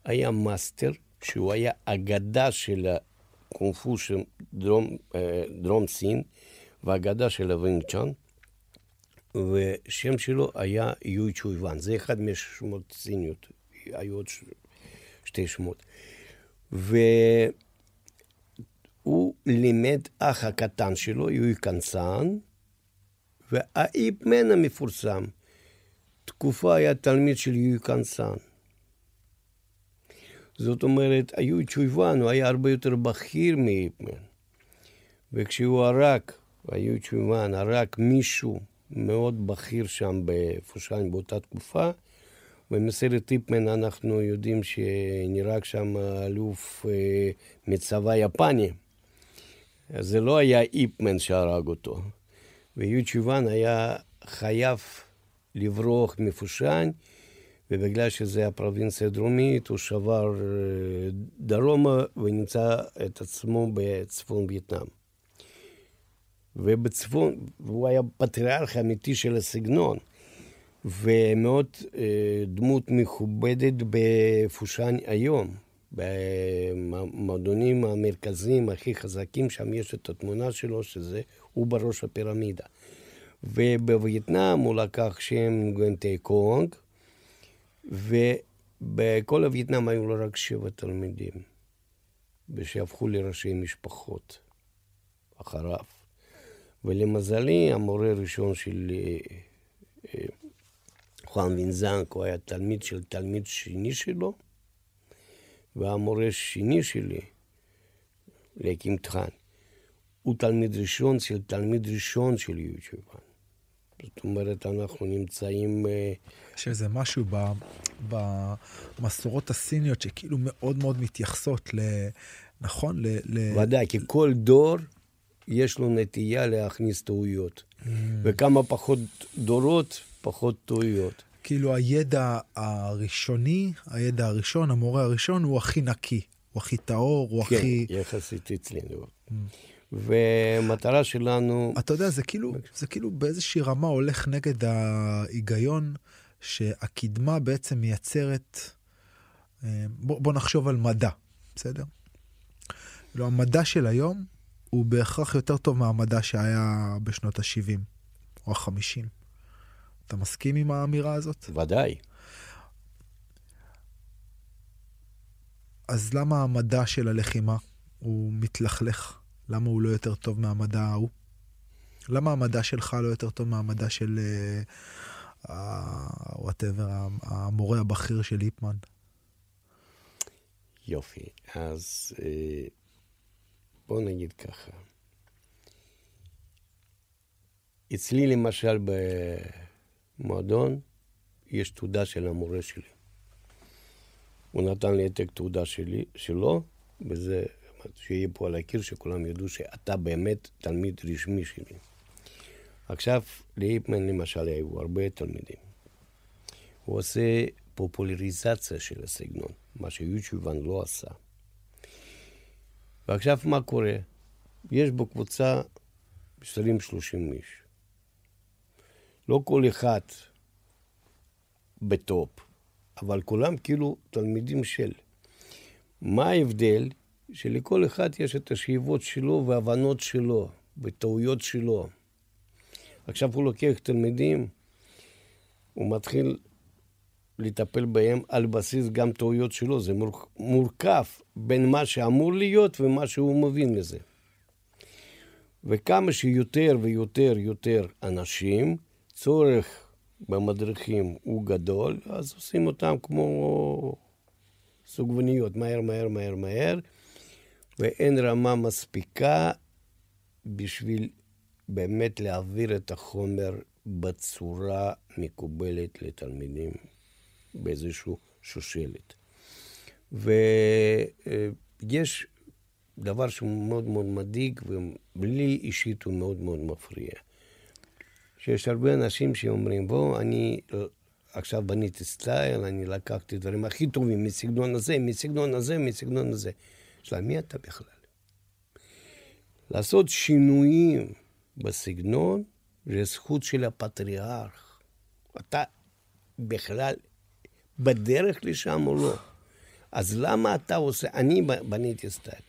היה מאסטר, שהוא היה אגדה של קונג פו של דרום, דרום סין והאגדה של הווינג צ'ון, ושם שלו היה יוי צ'ויוואן. זה אחד מהשמות סיניות, היו עוד ש... שתי שמות. והוא לימד אח הקטן שלו, יוי קנסן, והאיפ מן המפורסם, תקופה היה תלמיד של יוי קנסן. זאת אומרת, היו צ'ויוואן, הוא היה הרבה יותר בכיר מאיפמן. וכשהוא הרג, היו צ'ויוואן הרג מישהו מאוד בכיר שם בפושן באותה תקופה, במסרט איפמן אנחנו יודעים שנראה שם אלוף אה, מצבא יפני. זה לא היה איפמן שהרג אותו. ויו צ'יוואן היה חייב לברוח מפושן, ובגלל שזה הפרובינציה הדרומית, הוא שבר אה, דרומה ונמצא את עצמו בצפון וייטנאם. ובצפון, והוא היה פטריארך אמיתי של הסגנון, ומאוד אה, דמות מכובדת בפושן היום. במועדונים המרכזיים הכי חזקים, שם יש את התמונה שלו, שזה הוא בראש הפירמידה. ובווייטנאם הוא לקח שם גואנטי קונג, ובכל הווייטנאם היו לו רק שבע תלמידים, ושהפכו לראשי משפחות אחריו. ולמזלי, המורה הראשון של אה, אה, חואן וינזנק, הוא היה תלמיד של תלמיד שני שלו, והמורה השני שלי, להקים טחן, הוא תלמיד ראשון של תלמיד ראשון של יוצ'יבן. זאת אומרת, אנחנו נמצאים... אה, יש איזה משהו ב, במסורות הסיניות שכאילו מאוד מאוד מתייחסות ל... נכון? ל... ל... ודאי, כי כל דור יש לו נטייה להכניס טעויות. Mm. וכמה פחות דורות, פחות טעויות. כאילו הידע הראשוני, הידע הראשון, המורה הראשון, הוא הכי נקי, הוא הכי טהור, הוא כן, הכי... כן, יחסית אצלנו. Mm. ומטרה שלנו... אתה יודע, זה כאילו, זה כאילו באיזושהי רמה הולך נגד ההיגיון שהקדמה בעצם מייצרת... אה, בוא, בוא נחשוב על מדע, בסדר? לא, המדע של היום הוא בהכרח יותר טוב מהמדע שהיה בשנות ה-70 או ה-50. אתה מסכים עם האמירה הזאת? ודאי. אז למה המדע של הלחימה הוא מתלכלך? למה הוא לא יותר טוב מהמדע ההוא? למה המדע שלך לא יותר טוב מהמדע של וואטאבר, uh, uh, המורה הבכיר של ליפמן? יופי, אז uh, בוא נגיד ככה. אצלי למשל במועדון יש תעודה של המורה שלי. הוא נתן לי העתק תעודה שלי, שלו, וזה, שיהיה פה על הקיר, שכולם ידעו שאתה באמת תלמיד רשמי שלי. עכשיו, ליפמן למשל היו הרבה תלמידים. הוא עושה פופולריזציה של הסגנון, מה שיוטיובן לא עשה. ועכשיו מה קורה? יש בקבוצה 20-30 איש. לא כל אחד בטופ, אבל כולם כאילו תלמידים של. מה ההבדל? שלכל אחד יש את השאיבות שלו והבנות שלו, וטעויות שלו. עכשיו הוא לוקח תלמידים, הוא מתחיל לטפל בהם על בסיס גם טעויות שלו. זה מורכב בין מה שאמור להיות ומה שהוא מבין מזה. וכמה שיותר ויותר יותר אנשים, צורך במדריכים הוא גדול, אז עושים אותם כמו סוגבניות, מהר, מהר, מהר, מהר, ואין רמה מספיקה בשביל באמת להעביר את החומר בצורה מקובלת לתלמידים באיזושהי שושלת. ויש דבר שהוא מאוד מאוד מדאיג, ולי אישית הוא מאוד מאוד מפריע. שיש הרבה אנשים שאומרים, בוא, אני עכשיו בניתי סטייל, אני לקחתי דברים הכי טובים מסגנון הזה, מסגנון הזה, מסגנון הזה. שאלה, מי אתה בכלל? לעשות שינויים בסגנון זה זכות של הפטריארך. אתה בכלל בדרך לשם או לא? אז למה אתה עושה... אני בניתי סטייל,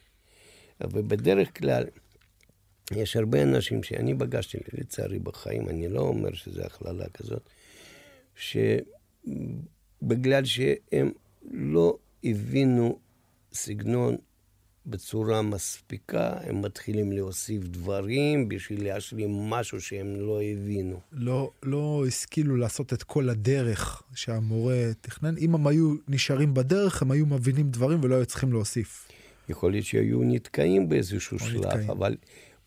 ובדרך כלל יש הרבה אנשים שאני פגשתי, לצערי בחיים, אני לא אומר שזו הכללה כזאת, שבגלל שהם לא הבינו סגנון בצורה מספיקה, הם מתחילים להוסיף דברים בשביל להשלים משהו שהם לא הבינו. לא, לא השכילו לעשות את כל הדרך שהמורה תכנן. אם הם היו נשארים בדרך, הם היו מבינים דברים ולא היו צריכים להוסיף. יכול להיות שהיו נתקעים באיזשהו שלב, נתקעים. אבל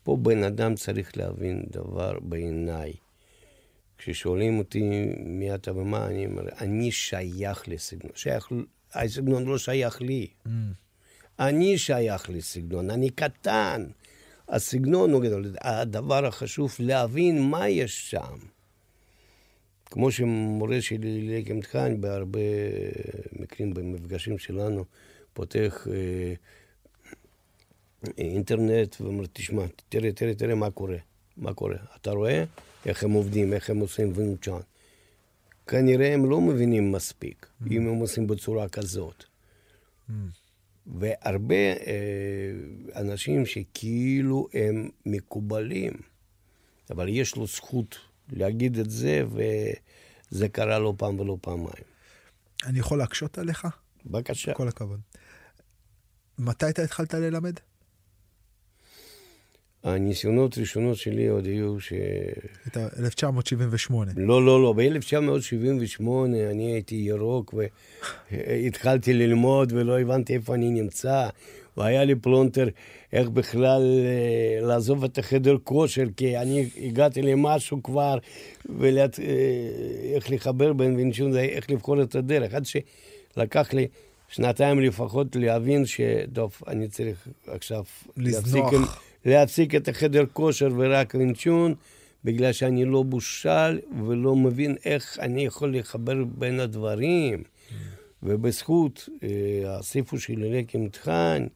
פה בן אדם צריך להבין דבר בעיניי. כששואלים אותי מי אתה ומה, אני אומר, אני שייך לסגנון. שייך, הסגנון לא שייך לי. Mm. אני שייך לסגנון, אני קטן. הסגנון הוא גדול. הדבר החשוב, להבין מה יש שם. כמו שמורה שלי, לקם תחן, בהרבה מקרים במפגשים שלנו, פותח אה, אינטרנט ואומר, תשמע, תראה, תראה, תראה מה קורה. מה קורה? אתה רואה איך הם עובדים, איך הם עושים וינצ'אן. כנראה הם לא מבינים מספיק, mm. אם הם עושים בצורה כזאת. Mm. והרבה אה, אנשים שכאילו הם מקובלים, אבל יש לו זכות להגיד את זה, וזה קרה לא פעם ולא פעמיים. אני יכול להקשות עליך? בבקשה. כל הכבוד. מתי אתה התחלת ללמד? הניסיונות הראשונות שלי עוד היו ש... הייתה 1978. לא, לא, לא. ב-1978 אני הייתי ירוק והתחלתי ללמוד ולא הבנתי איפה אני נמצא. והיה לי פלונטר איך בכלל אה, לעזוב את החדר כושר, כי אני הגעתי למשהו כבר, ואיך אה, לחבר בין וינשון, איך לבחור את הדרך. עד שלקח לי שנתיים לפחות להבין שטוב, אני צריך עכשיו... לזנוח. להציג את החדר כושר ורק וינצ'ון, בגלל שאני לא בושל ולא מבין איך אני יכול לחבר בין הדברים. ובזכות אה, הספר של אלק אמתחן,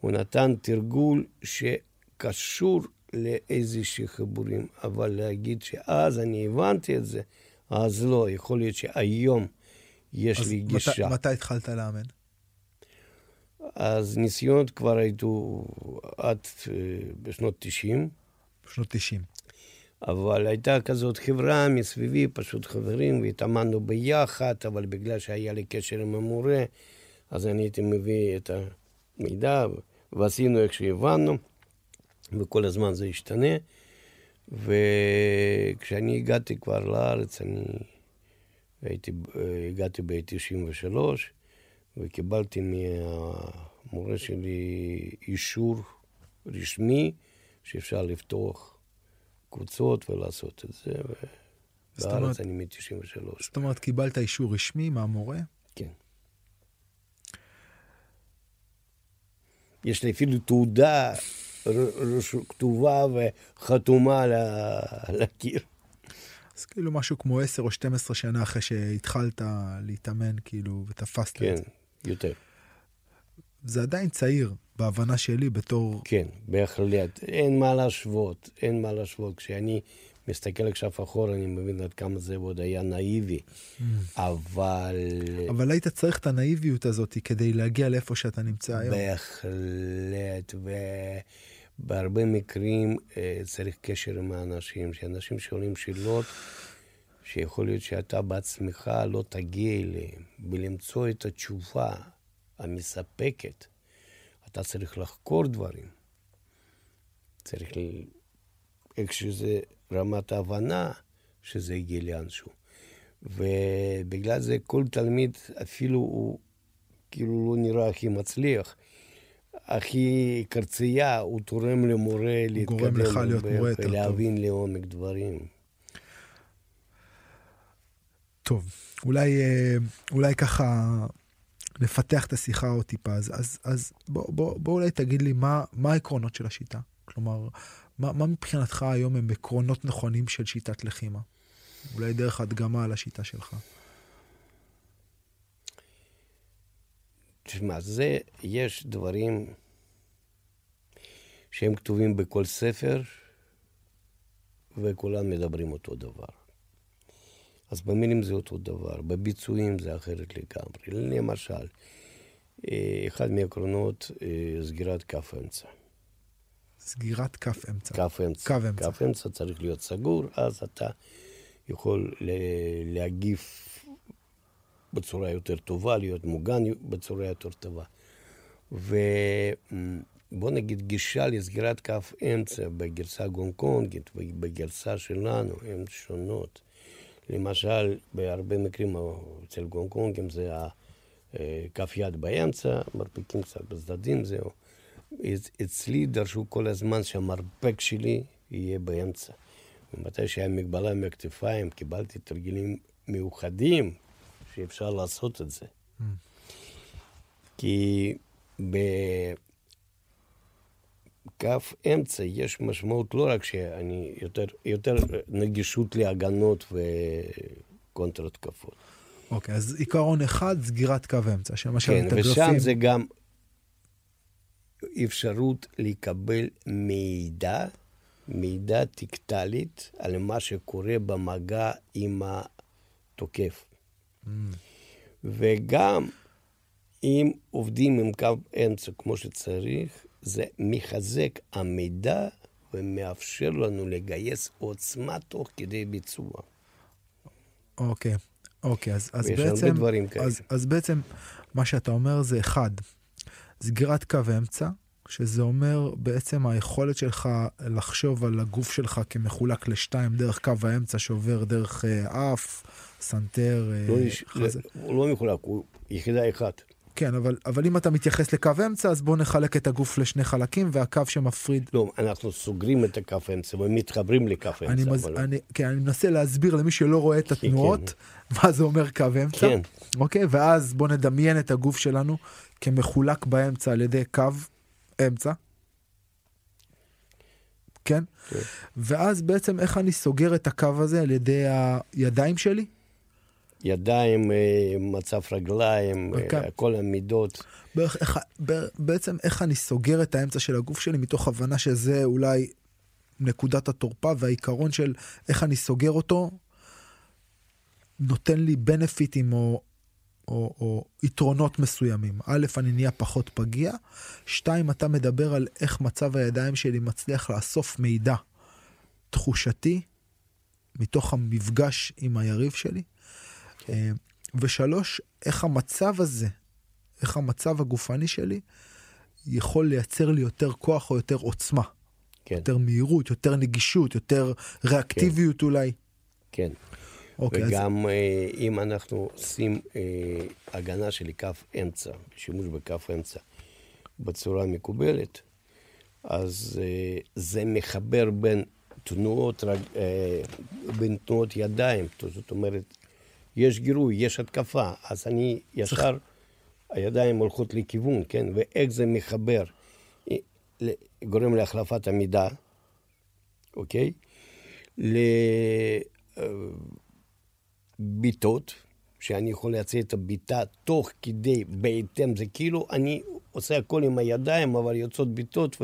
הוא נתן תרגול שקשור לאיזשהם חיבורים, אבל להגיד שאז אני הבנתי את זה, אז לא, יכול להיות שהיום יש לי גישה. מתי, מתי התחלת לאמן? אז ניסיונות כבר היו עד אה, בשנות 90. בשנות 90. אבל הייתה כזאת חברה מסביבי, פשוט חברים, והתאמנו ביחד, אבל בגלל שהיה לי קשר עם המורה, אז אני הייתי מביא את המידע, ועשינו איך שהבנו, וכל הזמן זה השתנה. וכשאני הגעתי כבר לארץ, אני הייתי, הגעתי ב-93, וקיבלתי מהמורה שלי אישור רשמי שאפשר לפתוח קבוצות ולעשות את זה. בארץ אני מ-93. זאת אומרת, קיבלת אישור רשמי מהמורה? כן. יש לי אפילו תעודה כתובה וחתומה על הקיר. אז כאילו משהו כמו 10 או 12 שנה אחרי שהתחלת להתאמן, כאילו, ותפסת כן, את זה. כן, יותר. זה עדיין צעיר, בהבנה שלי, בתור... כן, בהחלט. אין מה להשוות, אין מה להשוות. כשאני מסתכל עכשיו אחורה, אני מבין עד כמה זה עוד היה נאיבי. Mm. אבל... אבל היית צריך את הנאיביות הזאת כדי להגיע לאיפה שאתה נמצא היום. בהחלט, ובהרבה מקרים אה, צריך קשר עם האנשים, שאנשים שואלים שאלות. שיכול להיות שאתה בעצמך לא תגיע אליהם, ולמצוא את התשובה המספקת. אתה צריך לחקור דברים. צריך, איך שזה רמת ההבנה שזה הגיע לאנשהו. ובגלל זה כל תלמיד, אפילו הוא כאילו לא נראה הכי מצליח, הכי קרצייה, הוא תורם למורה להתקדם. גורם לך להיות מורה יותר טוב. להבין לעומק דברים. טוב, אולי, אה, אולי ככה נפתח את השיחה עוד טיפה. אז, אז, אז בוא, בוא, בוא אולי תגיד לי מה, מה העקרונות של השיטה. כלומר, מה, מה מבחינתך היום הם עקרונות נכונים של שיטת לחימה? אולי דרך הדגמה על השיטה שלך. תשמע, זה, יש דברים שהם כתובים בכל ספר, וכולם מדברים אותו דבר. אז במילים זה אותו דבר, בביצועים זה אחרת לגמרי. למשל, אה, אחד מהעקרונות, אה, סגירת כף אמצע. סגירת כף אמצע. כף אמצע. כף אמצע. כף אמצע צריך להיות סגור, אז אתה יכול להגיף בצורה יותר טובה, להיות מוגן בצורה יותר טובה. ובוא נגיד, גישה לסגירת כף אמצע בגרסה גונקונגית ובגרסה שלנו הן שונות. למשל, בהרבה מקרים אצל גונקונגים זה כף יד באמצע, מרפקים קצת בצדדים, זהו. אצלי דרשו כל הזמן שהמרפק שלי יהיה באמצע. ומתי שהיה מגבלה מהכתפיים, קיבלתי תרגילים מיוחדים שאפשר לעשות את זה. Mm. כי בכף אמצע יש משמעות לא רק שאני יותר, יותר נגישות להגנות וקונטר-התקפות. אוקיי, okay, אז עיקרון אחד, סגירת קו אמצע, שמשל כן, ושם זה גם אפשרות לקבל מידע, מידע טקטלית על מה שקורה במגע עם התוקף. Mm. וגם אם עובדים עם קו אמצע כמו שצריך, זה מחזק המידע ומאפשר לנו לגייס עוצמה תוך כדי ביצוע. אוקיי, אוקיי, אז, אז בעצם, אז, אז בעצם מה שאתה אומר זה אחד, סגירת קו אמצע, שזה אומר בעצם היכולת שלך לחשוב על הגוף שלך כמחולק לשתיים דרך קו האמצע שעובר דרך אה, אף, סנטר, אה, לא, חזה. הוא לא מחולק, הוא יחידה אחת. כן, אבל, אבל אם אתה מתייחס לקו אמצע, אז בוא נחלק את הגוף לשני חלקים, והקו שמפריד... לא, אנחנו סוגרים את הקו אמצע ומתחברים לקו אמצע. אני, מז... אבל... אני, כן, אני מנסה להסביר למי שלא רואה את כן, התנועות, כן. מה זה אומר קו אמצע. כן. אוקיי? ואז בוא נדמיין את הגוף שלנו כמחולק באמצע על ידי קו אמצע. כן? כן? ואז בעצם איך אני סוגר את הקו הזה על ידי הידיים שלי? ידיים, אה, מצב רגליים, okay. אה, כל המידות. בערך, איך, בעצם איך אני סוגר את האמצע של הגוף שלי מתוך הבנה שזה אולי נקודת התורפה והעיקרון של איך אני סוגר אותו נותן לי בנפיטים או או, או יתרונות מסוימים. א', אני נהיה פחות פגיע, שתיים, אתה מדבר על איך מצב הידיים שלי מצליח לאסוף מידע תחושתי מתוך המפגש עם היריב שלי. כן. ושלוש, איך המצב הזה, איך המצב הגופני שלי יכול לייצר לי יותר כוח או יותר עוצמה. כן. יותר מהירות, יותר נגישות, יותר ריאקטיביות כן. אולי. כן. אוקיי, וגם אז... אה, אם אנחנו עושים אה, הגנה של כף אמצע, שימוש בכף אמצע בצורה מקובלת, אז אה, זה מחבר בין תנועות, בין תנועות ידיים, זאת אומרת, יש גירוי, יש התקפה, אז אני ישר, הידיים הולכות לכיוון, כן? ואיך זה מחבר, גורם להחלפת המידה, אוקיי? לביטות, שאני יכול לייצר את הביטה תוך כדי, בהתאם, זה כאילו אני עושה הכל עם הידיים, אבל יוצאות ביטות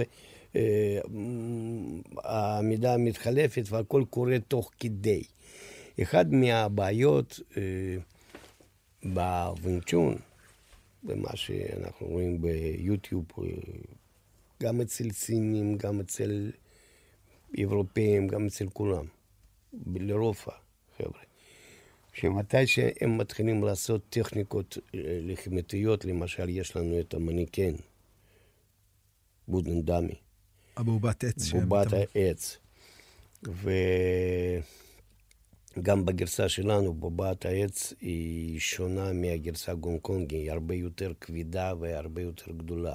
והמידה מתחלפת והכל קורה תוך כדי. אחד מהבעיות אה, בוונצ'ון, במה שאנחנו רואים ביוטיוב, אה, גם אצל סינים, גם אצל אירופאים, גם אצל כולם, לרוב החבר'ה, שמתי שהם מתחילים לעשות טכניקות אה, לחימתיות, למשל, יש לנו את המניקן, בודן דמי. הבובת עץ. בובת העץ. ו... גם בגרסה שלנו, בובת העץ היא שונה מהגרסה גונקונגי, היא הרבה יותר כבדה והרבה יותר גדולה.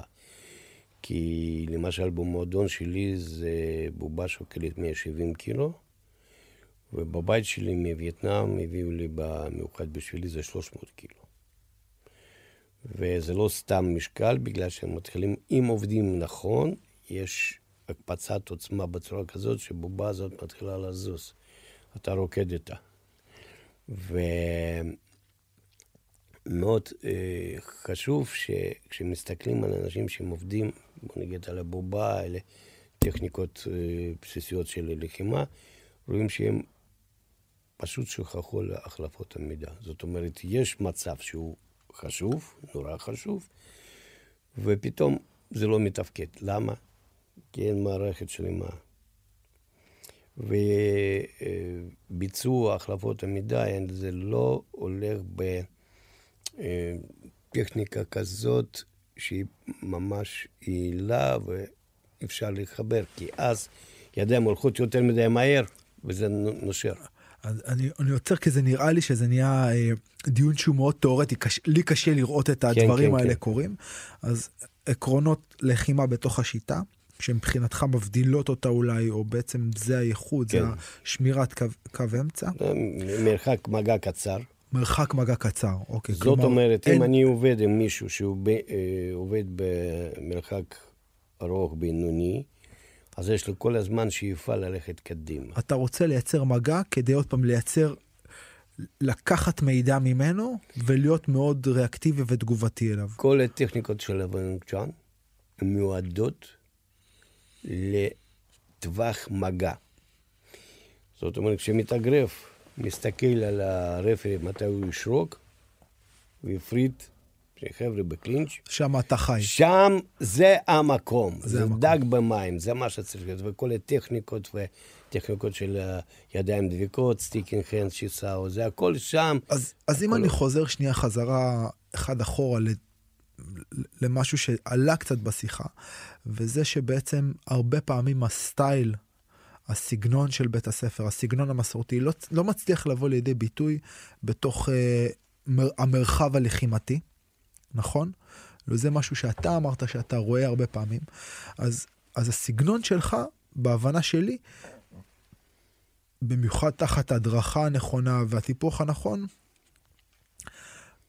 כי למשל במועדון שלי זה בובה שוקלת 170 קילו, ובבית שלי מווייטנאם הביאו לי במיוחד בשבילי זה 300 קילו. וזה לא סתם משקל, בגלל שהם מתחילים, אם עובדים נכון, יש הקפצת עוצמה בצורה כזאת שבובה הזאת מתחילה לזוז. אתה רוקד איתה. ומאוד אה, חשוב שכשמסתכלים על אנשים שהם עובדים, בוא נגיד על הבובה, אלה טכניקות אה, בסיסיות של לחימה, רואים שהם פשוט שכחו להחלפות המידע. זאת אומרת, יש מצב שהוא חשוב, נורא חשוב, ופתאום זה לא מתפקד. למה? כי אין מערכת שלמה וביצוע החלפות המידע, זה לא הולך בטכניקה כזאת שהיא ממש יעילה ואפשר להתחבר, כי אז ידיים הולכות יותר מדי מהר וזה נושר. אני, אני עוצר כי זה נראה לי שזה נהיה אה, דיון שהוא מאוד תיאורטי, קש, לי קשה לראות את כן, הדברים כן, כן, האלה כן. קורים. אז עקרונות לחימה בתוך השיטה, שמבחינתך מבדילות אותה אולי, או בעצם זה הייחוד, כן. זה שמירת קו, קו אמצע? מרחק מגע קצר. מרחק מגע קצר, אוקיי. זאת כלומר, אומרת, אין... אם אני עובד עם מישהו שהוא ב, אה, עובד במרחק ארוך בינוני, אז יש לו כל הזמן שאיפה ללכת קדימה. אתה רוצה לייצר מגע כדי עוד פעם לייצר, לקחת מידע ממנו ולהיות מאוד ריאקטיבי ותגובתי אליו. כל הטכניקות של הוונקצ'אן מיועדות לטווח מגע. זאת אומרת, כשמתאגרף מסתכל על הרפרי מתי הוא ישרוק, הוא יפריד חבר'ה בקלינץ'. שם אתה חי. שם זה המקום. זה, זה המקום. דג במים, זה מה שצריך להיות. וכל הטכניקות וטכניקות של ידיים דביקות, sticking hand, צ'י סאו, זה הכל שם. אז, אז אם אני חוזר שנייה חזרה אחד אחורה למשהו שעלה קצת בשיחה, וזה שבעצם הרבה פעמים הסטייל, הסגנון של בית הספר, הסגנון המסורתי, לא, לא מצליח לבוא לידי ביטוי בתוך אה, מר, המרחב הלחימתי, נכון? וזה משהו שאתה אמרת שאתה רואה הרבה פעמים. אז, אז הסגנון שלך, בהבנה שלי, במיוחד תחת ההדרכה הנכונה והטיפוח הנכון,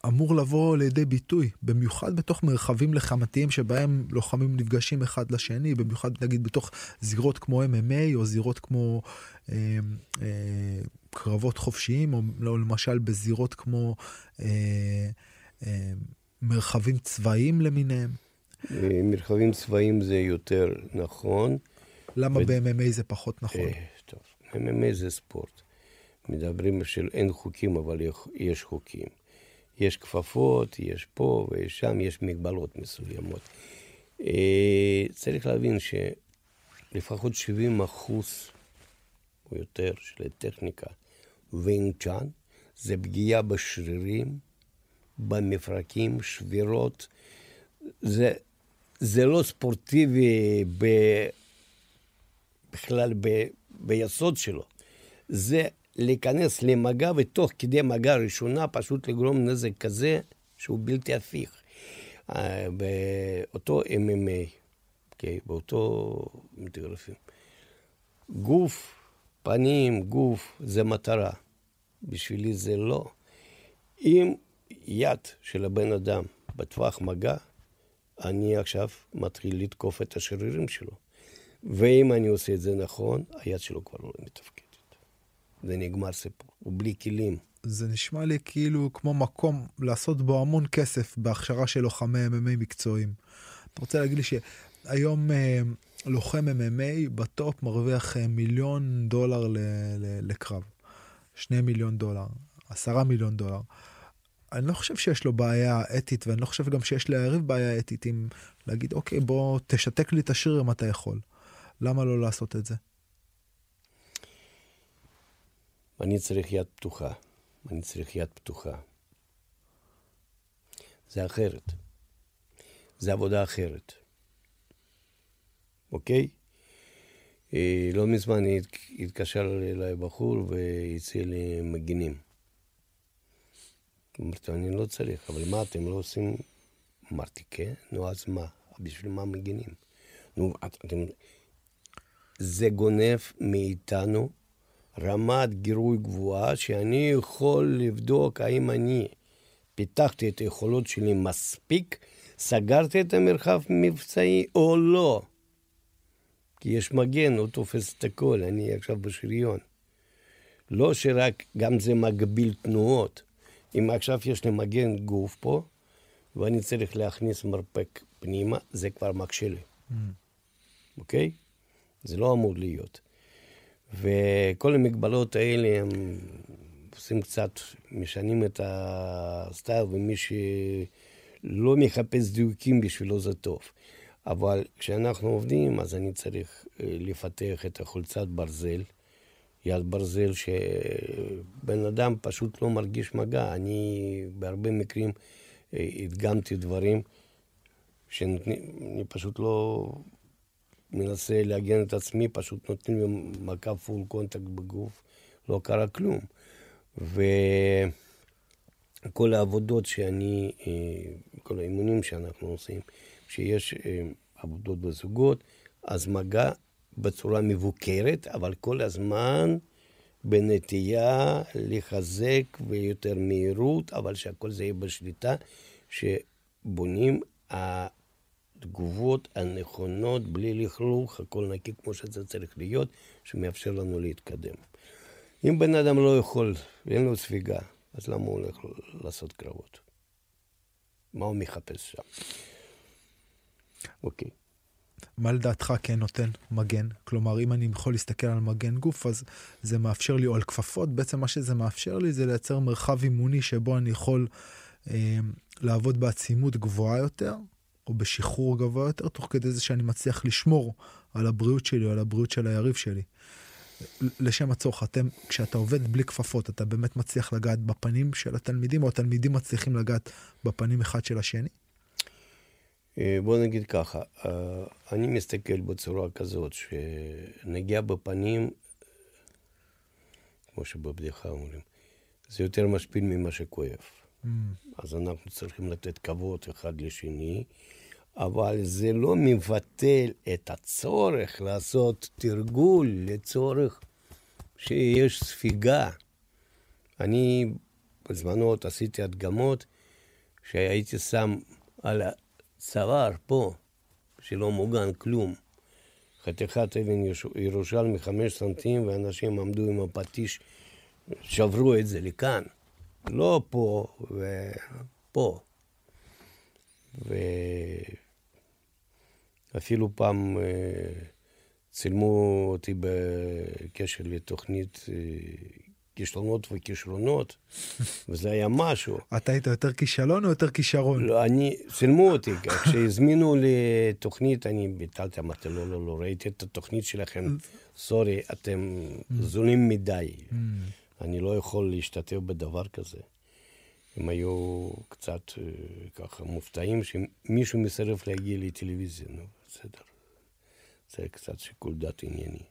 אמור לבוא לידי ביטוי, במיוחד בתוך מרחבים לחמתיים שבהם לוחמים נפגשים אחד לשני, במיוחד נגיד בתוך זירות כמו MMA או זירות כמו אה, אה, קרבות חופשיים, או לא, למשל בזירות כמו אה, אה, מרחבים צבאיים למיניהם. אה, מרחבים צבאיים זה יותר נכון. למה ו... ב-MMA זה פחות נכון? אה, טוב, MMA זה ספורט. מדברים של אין חוקים, אבל יש חוקים. יש כפפות, יש פה ויש שם, יש מגבלות מסוימות. אה, צריך להבין שלפחות 70 אחוז או יותר של הטכניקה וינג צ'אן זה פגיעה בשרירים, במפרקים, שבירות. זה, זה לא ספורטיבי ב, בכלל ב, ביסוד שלו. זה להיכנס למגע ותוך כדי מגע ראשונה פשוט לגרום נזק כזה שהוא בלתי הפיך. אה, באותו MMA, okay, אוקיי? באותו מתגרפים. גוף, פנים, גוף, זה מטרה. בשבילי זה לא. אם יד של הבן אדם בטווח מגע, אני עכשיו מתחיל לתקוף את השרירים שלו. ואם אני עושה את זה נכון, היד שלו כבר לא מתפקדת. זה נגמר סיפור, הוא בלי כלים. זה נשמע לי כאילו כמו מקום לעשות בו המון כסף בהכשרה של לוחמי MMA מקצועיים. אתה רוצה להגיד לי שהיום אה, לוחם MMA בטופ מרוויח אה, מיליון דולר ל- ל- לקרב. שני מיליון דולר, עשרה מיליון דולר. אני לא חושב שיש לו בעיה אתית, ואני לא חושב גם שיש ליריב בעיה אתית עם להגיד, אוקיי, בוא תשתק לי את השריר אם אתה יכול. למה לא לעשות את זה? אני צריך יד פתוחה. אני צריך יד פתוחה. זה אחרת. זה עבודה אחרת. אוקיי? אה, לא מזמן התקשר אליי בחור והציע לי מגינים. אמרתי, אני לא צריך, אבל מה, אתם לא עושים... אמרתי, כן, נו, אז מה? בשביל מה מגינים? נו, אתם... זה גונב מאיתנו רמת גירוי גבוהה, שאני יכול לבדוק האם אני פיתחתי את היכולות שלי מספיק, סגרתי את המרחב מבצעי או לא. כי יש מגן, הוא תופס את הכל, אני עכשיו בשריון. לא שרק, גם זה מגביל תנועות. אם עכשיו יש לי מגן גוף פה, ואני צריך להכניס מרפק פנימה, זה כבר מקשה לי. Mm. אוקיי? זה לא אמור להיות. וכל המגבלות האלה הם עושים קצת, משנים את הסטייל, ומי שלא מחפש דיוקים בשבילו זה טוב. אבל כשאנחנו עובדים, אז אני צריך אה, לפתח את החולצת ברזל, יד ברזל, שבן אדם פשוט לא מרגיש מגע. אני בהרבה מקרים אה, הדגמתי דברים שאני פשוט לא, מנסה להגן את עצמי, פשוט נותנים לי מכה full contact בגוף, לא קרה כלום. וכל העבודות שאני, אה, כל האימונים שאנחנו עושים, שיש אה, עבודות בזוגות, אז מגע בצורה מבוקרת, אבל כל הזמן בנטייה לחזק ויותר מהירות, אבל שהכל זה יהיה בשליטה, שבונים התגובות הנכונות, בלי לכלוך, הכל נקי כמו שזה צריך להיות, שמאפשר לנו להתקדם. אם בן אדם לא יכול, ואין לו ספיגה, אז למה הוא הולך לעשות קרבות? מה הוא מחפש שם? אוקיי. מה לדעתך כן נותן מגן? כלומר, אם אני יכול להסתכל על מגן גוף, אז זה מאפשר לי, או על כפפות, בעצם מה שזה מאפשר לי זה לייצר מרחב אימוני שבו אני יכול אה, לעבוד בעצימות גבוהה יותר, או בשחרור גבוה יותר, תוך כדי זה שאני מצליח לשמור על הבריאות שלי או על הבריאות של היריב שלי. לשם הצורך, אתם, כשאתה עובד בלי כפפות, אתה באמת מצליח לגעת בפנים של התלמידים, או התלמידים מצליחים לגעת בפנים אחד של השני? אה, בוא נגיד ככה, אה, אני מסתכל בצורה כזאת, שנגיעה בפנים, כמו שבבדיחה אומרים, זה יותר משפיל ממה שכואב. Mm. אז אנחנו צריכים לתת כבוד אחד לשני, אבל זה לא מבטל את הצורך לעשות תרגול לצורך שיש ספיגה. אני בזמנו עשיתי הדגמות שהייתי שם על הצוואר פה, שלא מוגן כלום. חתיכת אבן ירושלמי חמש סנטים, ואנשים עמדו עם הפטיש, שברו את זה לכאן. לא פה ופה. ואפילו פעם אה, צילמו אותי בקשר לתוכנית אה, כישלונות וכישרונות, וזה היה משהו. אתה היית יותר כישלון או יותר כישרון? לא, אני, צילמו אותי, כשהזמינו לי תוכנית, אני ביטלתי, אמרתי, לא, לא, לא, ראיתי את התוכנית שלכם, סורי, אתם זולים מדי. אני לא יכול להשתתף בדבר כזה. הם היו קצת אה, ככה מופתעים שמישהו מסרב להגיע לטלוויזיה, נו, בסדר. זה קצת שיקול דעת ענייני.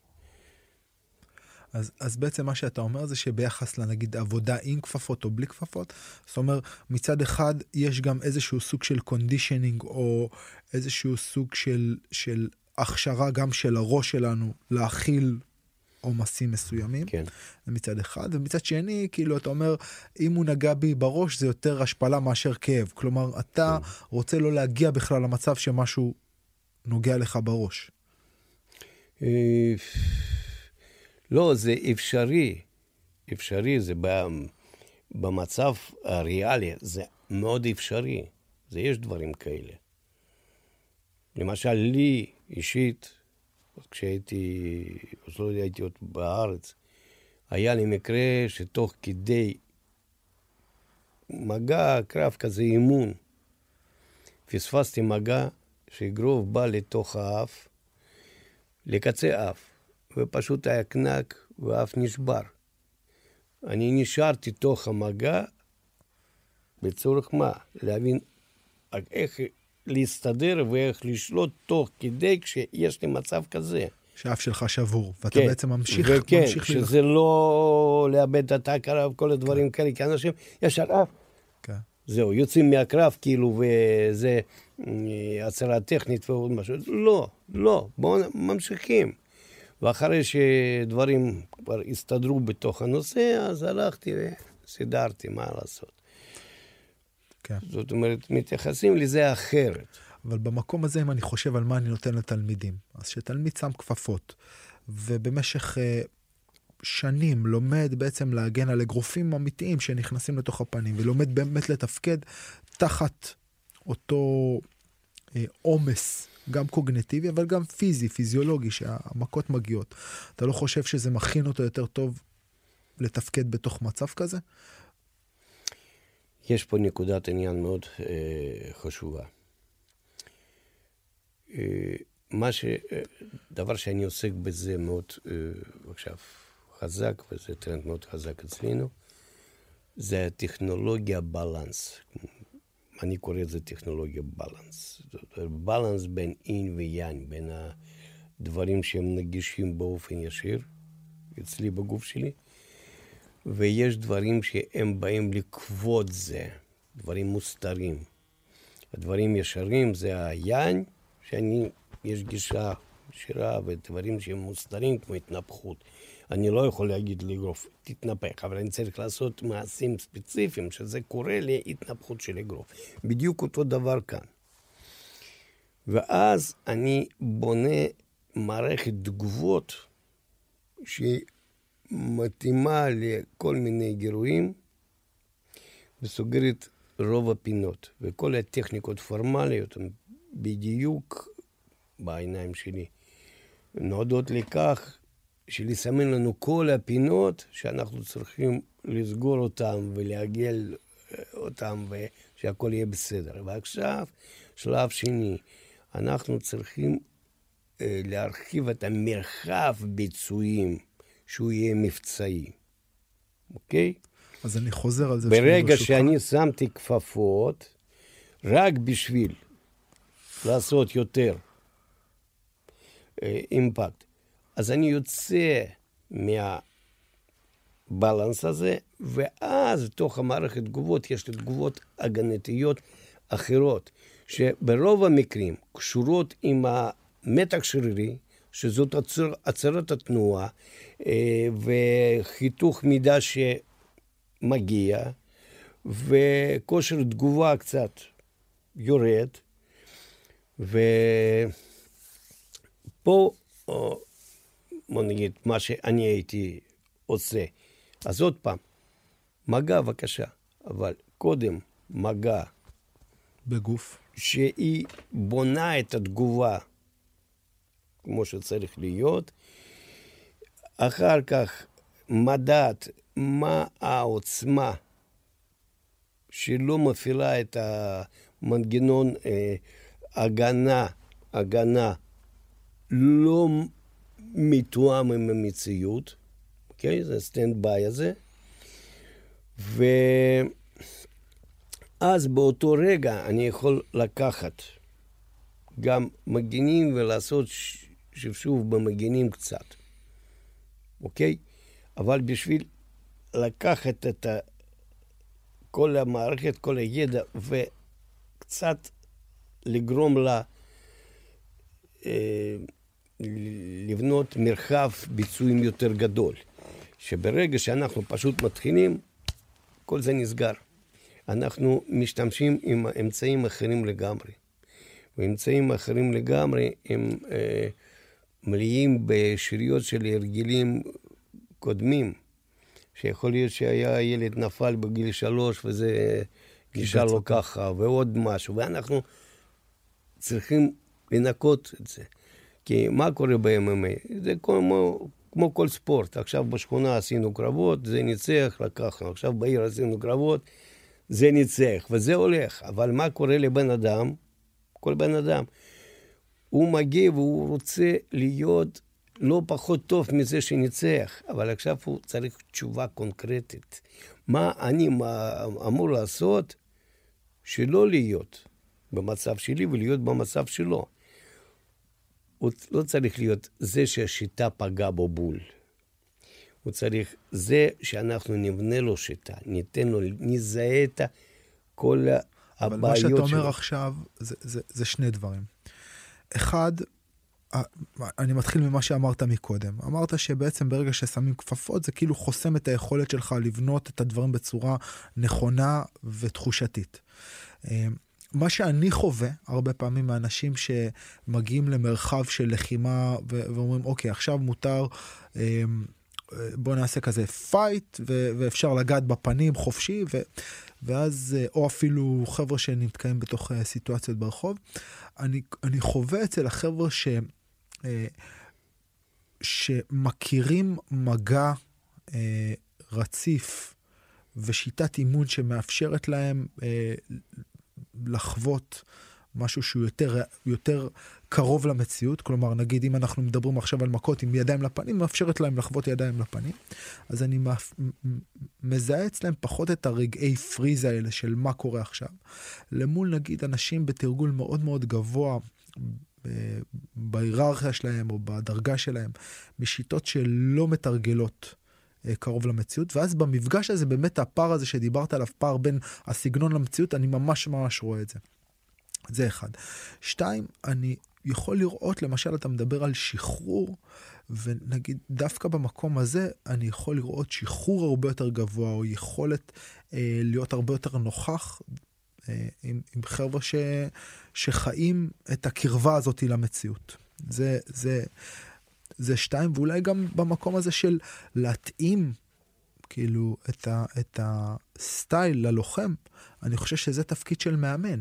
אז, אז בעצם מה שאתה אומר זה שביחס לנגיד עבודה עם כפפות או בלי כפפות, זאת אומרת מצד אחד יש גם איזשהו סוג של conditioning או איזשהו סוג של, של הכשרה גם של הראש שלנו להכיל עומסים מסוימים, כן. מצד אחד, ומצד שני, כאילו, אתה אומר, אם הוא נגע בי בראש, זה יותר השפלה מאשר כאב. כלומר, אתה כן. רוצה לא להגיע בכלל למצב שמשהו נוגע לך בראש. אה, לא, זה אפשרי. אפשרי, זה במצב הריאלי, זה מאוד אפשרי. זה יש דברים כאלה. למשל, לי אישית, כשהייתי, עוד לא הייתי עוד בארץ, היה לי מקרה שתוך כדי מגע, קרב כזה, אימון, פספסתי מגע שאגרוף בא לתוך האף, לקצה אף, ופשוט היה קנק והאף נשבר. אני נשארתי תוך המגע בצורך מה? להבין איך להסתדר ואיך לשלוט תוך כדי כשיש לי מצב כזה. שהאף שלך שבור, ואתה כן, בעצם ממשיך, וכן, ממשיך שזה ללכת. לא לאבד את ההכרה וכל הדברים כן. כאלה, כי אנשים ישר אף. כן. זהו, יוצאים מהקרב כאילו, וזה אה, הצהרה טכנית ועוד משהו. לא, לא, בואו ממשיכים. ואחרי שדברים כבר הסתדרו בתוך הנושא, אז הלכתי וסידרתי, מה לעשות. כן. זאת אומרת, מתייחסים לזה אחרת. אבל במקום הזה, אם אני חושב על מה אני נותן לתלמידים, אז שתלמיד שם כפפות, ובמשך uh, שנים לומד בעצם להגן על אגרופים אמיתיים שנכנסים לתוך הפנים, ולומד באמת לתפקד תחת אותו אה, עומס, uh, גם קוגנטיבי, אבל גם פיזי, פיזיולוגי, שהמכות מגיעות. אתה לא חושב שזה מכין אותו יותר טוב לתפקד בתוך מצב כזה? יש פה נקודת עניין מאוד אה, חשובה. אה, מה ש... אה, דבר שאני עוסק בזה מאוד אה, עכשיו חזק, וזה טרנד מאוד חזק אצלנו, זה הטכנולוגיה בלנס. אני קורא לזה טכנולוגיה בלנס. בלנס בין אין ויאן, בין הדברים שהם נגישים באופן ישיר אצלי בגוף שלי, ויש דברים שהם באים לכבוד זה, דברים מוסתרים. הדברים ישרים זה היין, שאני, יש גישה ישירה ודברים שהם מוסתרים כמו התנפחות. אני לא יכול להגיד לאגרוף, תתנפח, אבל אני צריך לעשות מעשים ספציפיים, שזה קורה להתנפחות של אגרוף. בדיוק אותו דבר כאן. ואז אני בונה מערכת תגובות שהיא מתאימה לכל מיני גירויים וסוגרת רוב הפינות. וכל הטכניקות פורמליות הן בדיוק בעיניים שלי נועדות לכך שלסמן לנו כל הפינות שאנחנו צריכים לסגור אותן ולעגל אה, אותן ושהכול יהיה בסדר. ועכשיו, שלב שני, אנחנו צריכים אה, להרחיב את המרחב ביצועים. שהוא יהיה מבצעי, אוקיי? אז אני חוזר על זה. ברגע שאני שמתי כפפות, רק בשביל לעשות יותר אה, אימפקט, אז אני יוצא מהבלנס הזה, ואז בתוך המערכת תגובות יש לי תגובות הגנתיות אחרות, שברוב המקרים קשורות עם המתח שרירי, שזאת עצר, עצרת התנועה אה, וחיתוך מידע שמגיע, וכושר תגובה קצת יורד, ופה, בוא נגיד, מה שאני הייתי עושה. אז עוד פעם, מגע בבקשה, אבל קודם מגע. בגוף. שהיא בונה את התגובה כמו שצריך להיות. אחר כך מדד מה העוצמה שלא מפעילה את המנגנון אה, הגנה, הגנה לא מתואם עם המציאות, אוקיי? זה stand by הזה. ואז באותו רגע אני יכול לקחת גם מגינים ולעשות שפשוף במגינים קצת, אוקיי? אבל בשביל לקחת את. כל המערכת, כל הידע, וקצת לגרום לה אה, לבנות מרחב ביצועים יותר גדול. שברגע שאנחנו פשוט מתחילים, כל זה נסגר. אנחנו משתמשים עם אמצעים אחרים לגמרי. ואמצעים אחרים לגמרי הם אה, מלאים בשאריות של הרגלים קודמים, שיכול להיות שהיה ילד נפל בגיל שלוש וזה נשאר לו ככה, ועוד משהו, ואנחנו צריכים לנקות את זה. כי מה קורה ב-MMA? זה כמו, כמו כל ספורט. עכשיו בשכונה עשינו קרבות, זה ניצח, לקחנו. עכשיו בעיר עשינו קרבות, זה ניצח, וזה הולך. אבל מה קורה לבן אדם? כל בן אדם. הוא מגיע והוא רוצה להיות לא פחות טוב מזה שניצח, אבל עכשיו הוא צריך תשובה קונקרטית. מה אני אמור לעשות שלא להיות במצב שלי ולהיות במצב שלו. הוא לא צריך להיות זה שהשיטה פגעה בו בול. הוא צריך זה שאנחנו נבנה לו שיטה, ניתן לו, נזהה את כל הבעיות שלו. אבל מה שאתה אומר שלו. עכשיו זה, זה, זה שני דברים. אחד, אני מתחיל ממה שאמרת מקודם. אמרת שבעצם ברגע ששמים כפפות זה כאילו חוסם את היכולת שלך לבנות את הדברים בצורה נכונה ותחושתית. אה, מה שאני חווה הרבה פעמים מאנשים שמגיעים למרחב של לחימה ואומרים אוקיי עכשיו מותר אה, בוא נעשה כזה פייט ואפשר לגעת בפנים חופשי ואז אה, או אפילו חבר'ה שנתקעים בתוך סיטואציות ברחוב. אני, אני חווה אצל החבר'ה ש... אה, שמכירים מגע אה, רציף ושיטת אימון שמאפשרת להם אה, לחוות משהו שהוא יותר, יותר קרוב למציאות, כלומר נגיד אם אנחנו מדברים עכשיו על מכות עם ידיים לפנים, מאפשרת להם לחוות ידיים לפנים, אז אני מזהה אצלם פחות את הרגעי פריז האלה של מה קורה עכשיו, למול נגיד אנשים בתרגול מאוד מאוד גבוה בהיררכיה שלהם או בדרגה שלהם, משיטות שלא מתרגלות אה, קרוב למציאות, ואז במפגש הזה באמת הפער הזה שדיברת עליו, פער בין הסגנון למציאות, אני ממש ממש רואה את זה. זה אחד. שתיים, אני יכול לראות, למשל, אתה מדבר על שחרור, ונגיד, דווקא במקום הזה, אני יכול לראות שחרור הרבה יותר גבוה, או יכולת אה, להיות הרבה יותר נוכח אה, עם, עם חבר'ה ש, שחיים את הקרבה הזאת למציאות. זה, זה, זה שתיים, ואולי גם במקום הזה של להתאים כאילו את, ה, את הסטייל ללוחם, אני חושב שזה תפקיד של מאמן.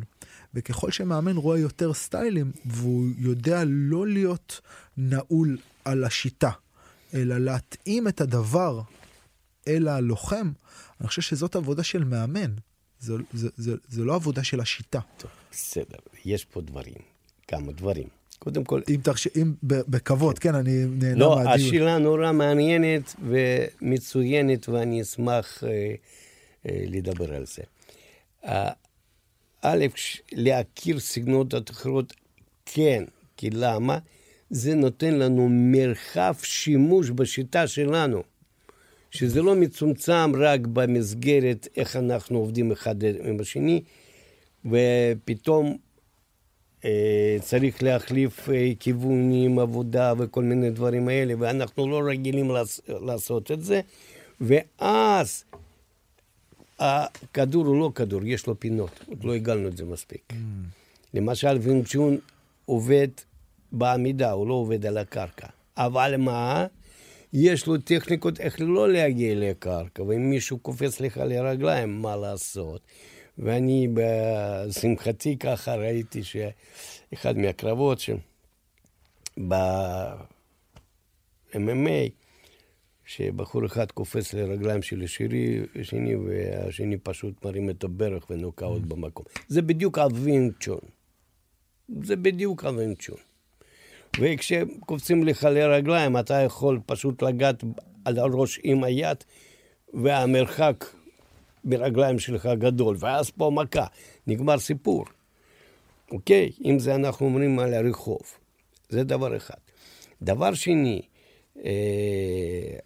וככל שמאמן רואה יותר סטיילים, והוא יודע לא להיות נעול על השיטה, אלא להתאים את הדבר אל הלוחם, אני חושב שזאת עבודה של מאמן. זה, זה, זה, זה לא עבודה של השיטה. טוב, בסדר, יש פה דברים, כמה דברים. קודם כל... אם תרשה, אם בכבוד, כן, אני נהנה לא, מהדיון. לא, השאלה נורא מעניינת ומצוינת, ואני אשמח אה, אה, לדבר על זה. אה, א', להכיר סגנונות אחרות, כן, כי למה? זה נותן לנו מרחב שימוש בשיטה שלנו. שזה לא מצומצם רק במסגרת איך אנחנו עובדים אחד עם השני, ופתאום צריך להחליף אה, כיוונים, עבודה וכל מיני דברים האלה, ואנחנו לא רגילים לעש, לעשות את זה, ואז הכדור הוא לא כדור, יש לו פינות, עוד לא הגענו את זה מספיק. Mm. למשל, וינצ'ון עובד בעמידה, הוא לא עובד על הקרקע. אבל מה? יש לו טכניקות איך לא להגיע לקרקע, ואם מישהו קופץ לך לרגליים, מה לעשות? ואני, בשמחתי ככה, ראיתי שאחד מהקרבות ש... ב-MMA, שבחור אחד קופץ לרגליים של השני, השני והשני פשוט מרים את הברך ונוקעות mm. במקום. זה בדיוק הווינג צ'ון. זה בדיוק הווינג צ'ון. וכשקופצים לך לרגליים, אתה יכול פשוט לגעת על הראש עם היד, והמרחק ברגליים שלך גדול, ואז פה מכה, נגמר סיפור. אוקיי? אם זה אנחנו אומרים על הרחוב. זה דבר אחד. דבר שני, אה,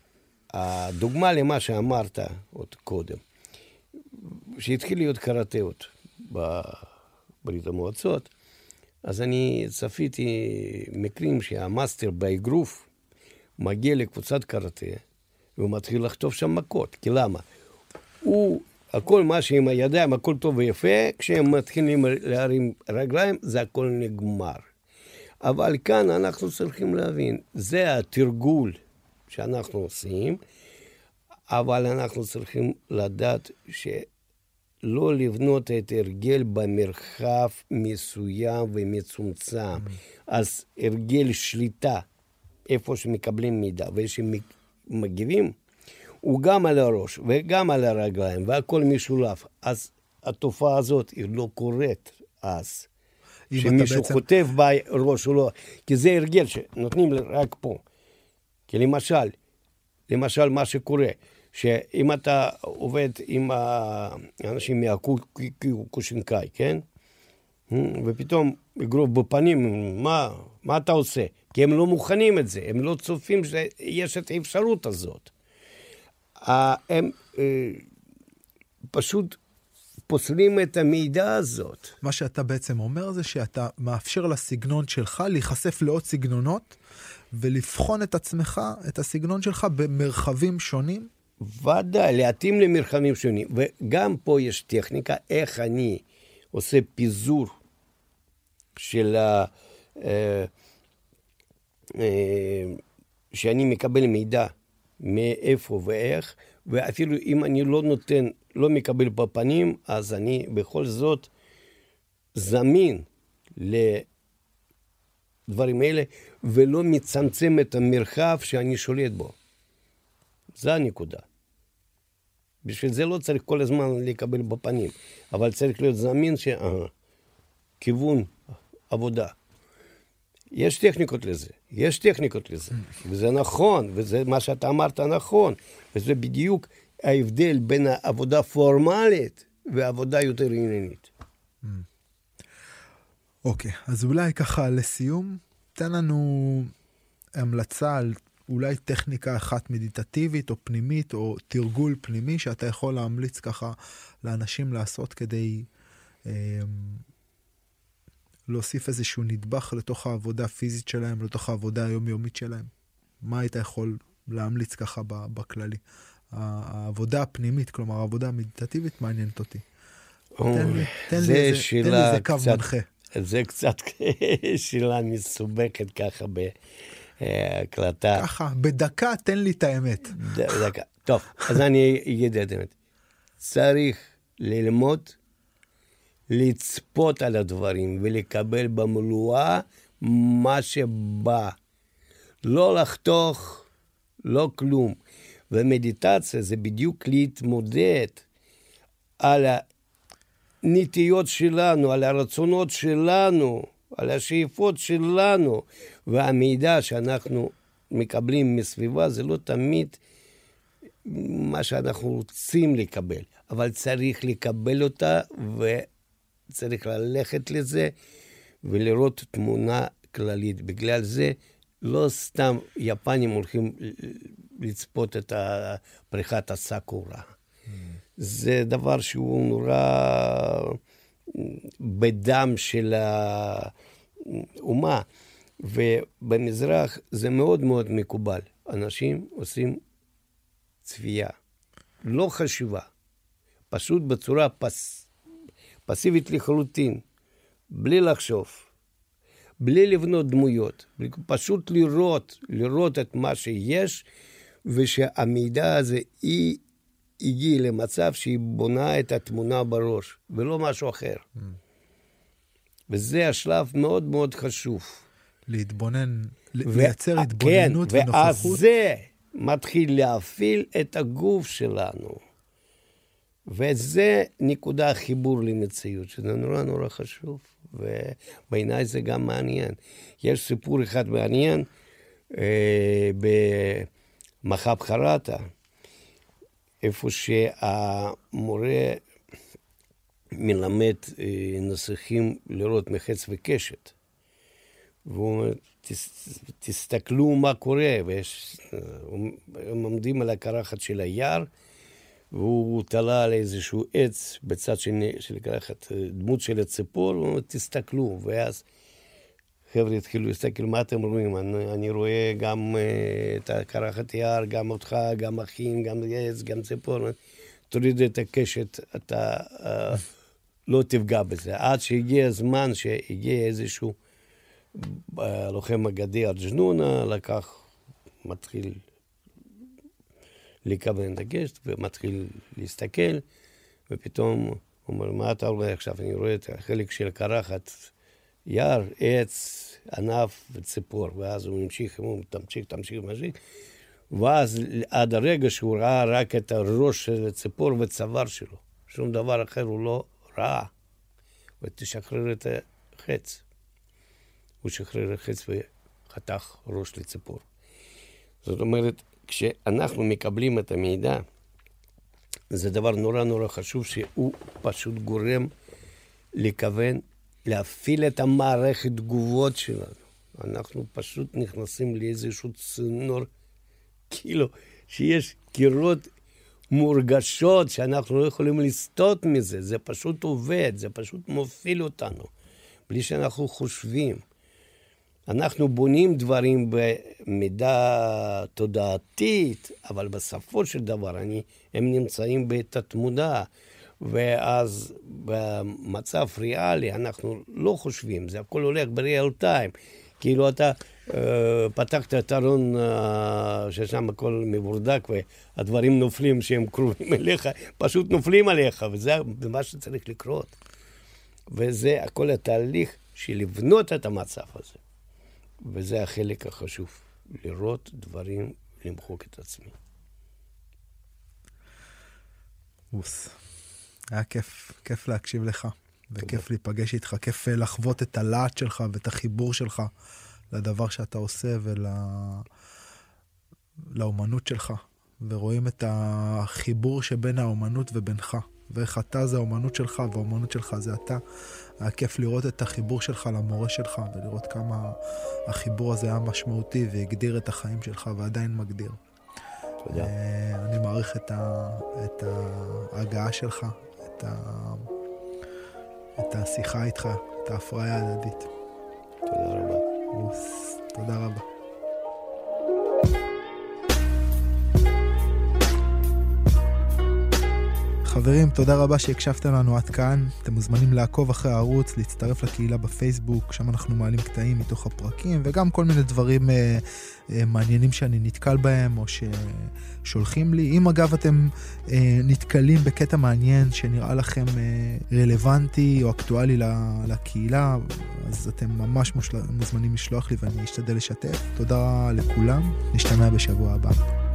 הדוגמה למה שאמרת עוד קודם, שהתחיל להיות קראטאות בברית המועצות, אז אני צפיתי מקרים שהמאסטר באגרוף מגיע לקבוצת קראטה והוא מתחיל לחטוף שם מכות. כי למה? הוא, הכל מה שעם הידיים, הכל טוב ויפה, כשהם מתחילים להרים רגליים, זה הכל נגמר. אבל כאן אנחנו צריכים להבין, זה התרגול שאנחנו עושים, אבל אנחנו צריכים לדעת שלא לבנות את הרגל במרחב מסוים ומצומצם. Mm. אז הרגל שליטה, איפה שמקבלים מידע ושמגיבים, הוא גם על הראש וגם על הרגליים, והכל משולב. אז התופעה הזאת היא לא קורית אז. שמישהו בעצם... כותב בראש או לא, כי זה הרגל שנותנים רק פה. כי למשל, למשל מה שקורה, שאם אתה עובד עם האנשים מהקושינקאי, כן? ופתאום אגרוף בפנים, מה, מה אתה עושה? כי הם לא מוכנים את זה, הם לא צופים שיש את האפשרות הזאת. הם אה, פשוט פוסלים את המידע הזאת. מה שאתה בעצם אומר זה שאתה מאפשר לסגנון שלך להיחשף לעוד סגנונות ולבחון את עצמך, את הסגנון שלך במרחבים שונים? ודאי, להתאים למרחבים שונים. וגם פה יש טכניקה איך אני עושה פיזור של ה... אה, אה, שאני מקבל מידע מאיפה ואיך, ואפילו אם אני לא נותן, לא מקבל בפנים, אז אני בכל זאת זמין לדברים האלה, ולא מצמצם את המרחב שאני שולט בו. זה הנקודה. בשביל זה לא צריך כל הזמן לקבל בפנים, אבל צריך להיות זמין שכיוון עבודה. יש טכניקות לזה, יש טכניקות לזה, וזה נכון, וזה מה שאתה אמרת נכון, וזה בדיוק ההבדל בין העבודה פורמלית ועבודה יותר עניינית. אוקיי, okay, אז אולי ככה לסיום, תן לנו המלצה על אולי טכניקה אחת מדיטטיבית או פנימית או תרגול פנימי שאתה יכול להמליץ ככה לאנשים לעשות כדי אה, להוסיף איזשהו נדבך לתוך העבודה הפיזית שלהם, לתוך העבודה היומיומית שלהם? מה היית יכול להמליץ ככה בכללי? העבודה הפנימית, כלומר העבודה המדיטטיבית, מעניינת אותי. תן לי, תן לי איזה קו מנחה. זה קצת שאלה מסובכת ככה בהקלטה. ככה, בדקה תן לי את האמת. דקה. טוב, אז אני אגיד את האמת. צריך ללמוד לצפות על הדברים ולקבל במלואה מה שבא. לא לחתוך, לא כלום. ומדיטציה זה בדיוק להתמודד על הנטיות שלנו, על הרצונות שלנו, על השאיפות שלנו, והמידע שאנחנו מקבלים מסביבה זה לא תמיד מה שאנחנו רוצים לקבל, אבל צריך לקבל אותה וצריך ללכת לזה ולראות תמונה כללית. בגלל זה לא סתם יפנים הולכים לצפות את פריחת הסאקורה. זה דבר שהוא נורא בדם של האומה, ובמזרח זה מאוד מאוד מקובל. אנשים עושים צבייה, לא חשיבה, פשוט בצורה פס... פסיבית לחלוטין, בלי לחשוב. בלי לבנות דמויות, פשוט לראות, לראות את מה שיש, ושהמידע הזה, היא הגיעה למצב שהיא בונה את התמונה בראש, ולא משהו אחר. Mm. וזה השלב מאוד מאוד חשוב. להתבונן, ו... לייצר התבוננות כן, ונוכחות. ואז זה מתחיל להפעיל את הגוף שלנו. וזה נקודה החיבור למציאות, שזה נורא נורא חשוב, ובעיניי זה גם מעניין. יש סיפור אחד מעניין אה, במחב חרטה, איפה שהמורה מלמד אה, נסיכים לראות מחץ וקשת. והוא אומר, תסתכלו מה קורה, והם עומדים על הקרחת של היער, והוא תלה על איזשהו עץ בצד שני של הקרחת, דמות של הציפור, הוא אומר, תסתכלו, ואז חבר'ה התחילו להסתכל, מה אתם רואים? אני, אני רואה גם uh, את הקרחת יער, גם אותך, גם אחים, גם עץ, גם ציפור. תוריד את הקשת, אתה uh, לא תפגע בזה. עד שהגיע הזמן שהגיע איזשהו... לוחם אגדי ארג'נונה, לקח, מתחיל לכוון הגשט ומתחיל להסתכל, ופתאום הוא אומר, מה אתה רואה עכשיו? אני רואה את החלק של קרחת יער, עץ, ענף וציפור. ואז הוא המשיך, הוא תמשיך, תמשיך, תמשיך. ואז עד הרגע שהוא ראה רק את הראש של הציפור וצוואר שלו. שום דבר אחר הוא לא ראה. ותשחרר את החץ. הוא שחרר החץ וחתך ראש לציפור. זאת אומרת, כשאנחנו מקבלים את המידע, זה דבר נורא נורא חשוב שהוא פשוט גורם לכוון, להפעיל את המערכת תגובות שלנו. אנחנו פשוט נכנסים לאיזשהו צינור, כאילו, שיש קירות מורגשות שאנחנו לא יכולים לסטות מזה, זה פשוט עובד, זה פשוט מוביל אותנו, בלי שאנחנו חושבים. אנחנו בונים דברים במידה תודעתית, אבל בסופו של דבר אני, הם נמצאים בתת-מודע, ואז במצב ריאלי אנחנו לא חושבים, זה הכל הולך בריאל טיים. כאילו אתה uh, פתחת את הארון uh, ששם הכל מבורדק והדברים נופלים שהם קרובים אליך, פשוט נופלים עליך, וזה מה שצריך לקרות. וזה הכל התהליך של לבנות את המצב הזה. וזה החלק החשוב, לראות דברים, למחוק את עצמי. אוס. היה כיף, כיף להקשיב לך, וכיף להיפגש איתך, כיף אה, לחוות את הלהט שלך ואת החיבור שלך לדבר שאתה עושה ולאומנות שלך, ורואים את החיבור שבין האומנות ובינך. ואיך אתה זה האומנות שלך, והאומנות שלך זה אתה. היה כיף לראות את החיבור שלך למורה שלך, ולראות כמה החיבור הזה היה משמעותי והגדיר את החיים שלך ועדיין מגדיר. תודה. אה, אני מעריך את, ה, את ההגעה שלך, את, ה, את השיחה איתך, את ההפריה ההדדית. תודה רבה. תודה רבה. חברים, תודה רבה שהקשבתם לנו עד כאן. אתם מוזמנים לעקוב אחרי הערוץ, להצטרף לקהילה בפייסבוק, שם אנחנו מעלים קטעים מתוך הפרקים, וגם כל מיני דברים אה, אה, מעניינים שאני נתקל בהם, או ששולחים לי. אם אגב אתם אה, נתקלים בקטע מעניין שנראה לכם אה, רלוונטי או אקטואלי לקהילה, אז אתם ממש מושל... מוזמנים לשלוח לי ואני אשתדל לשתף. תודה לכולם, נשתמע בשבוע הבא.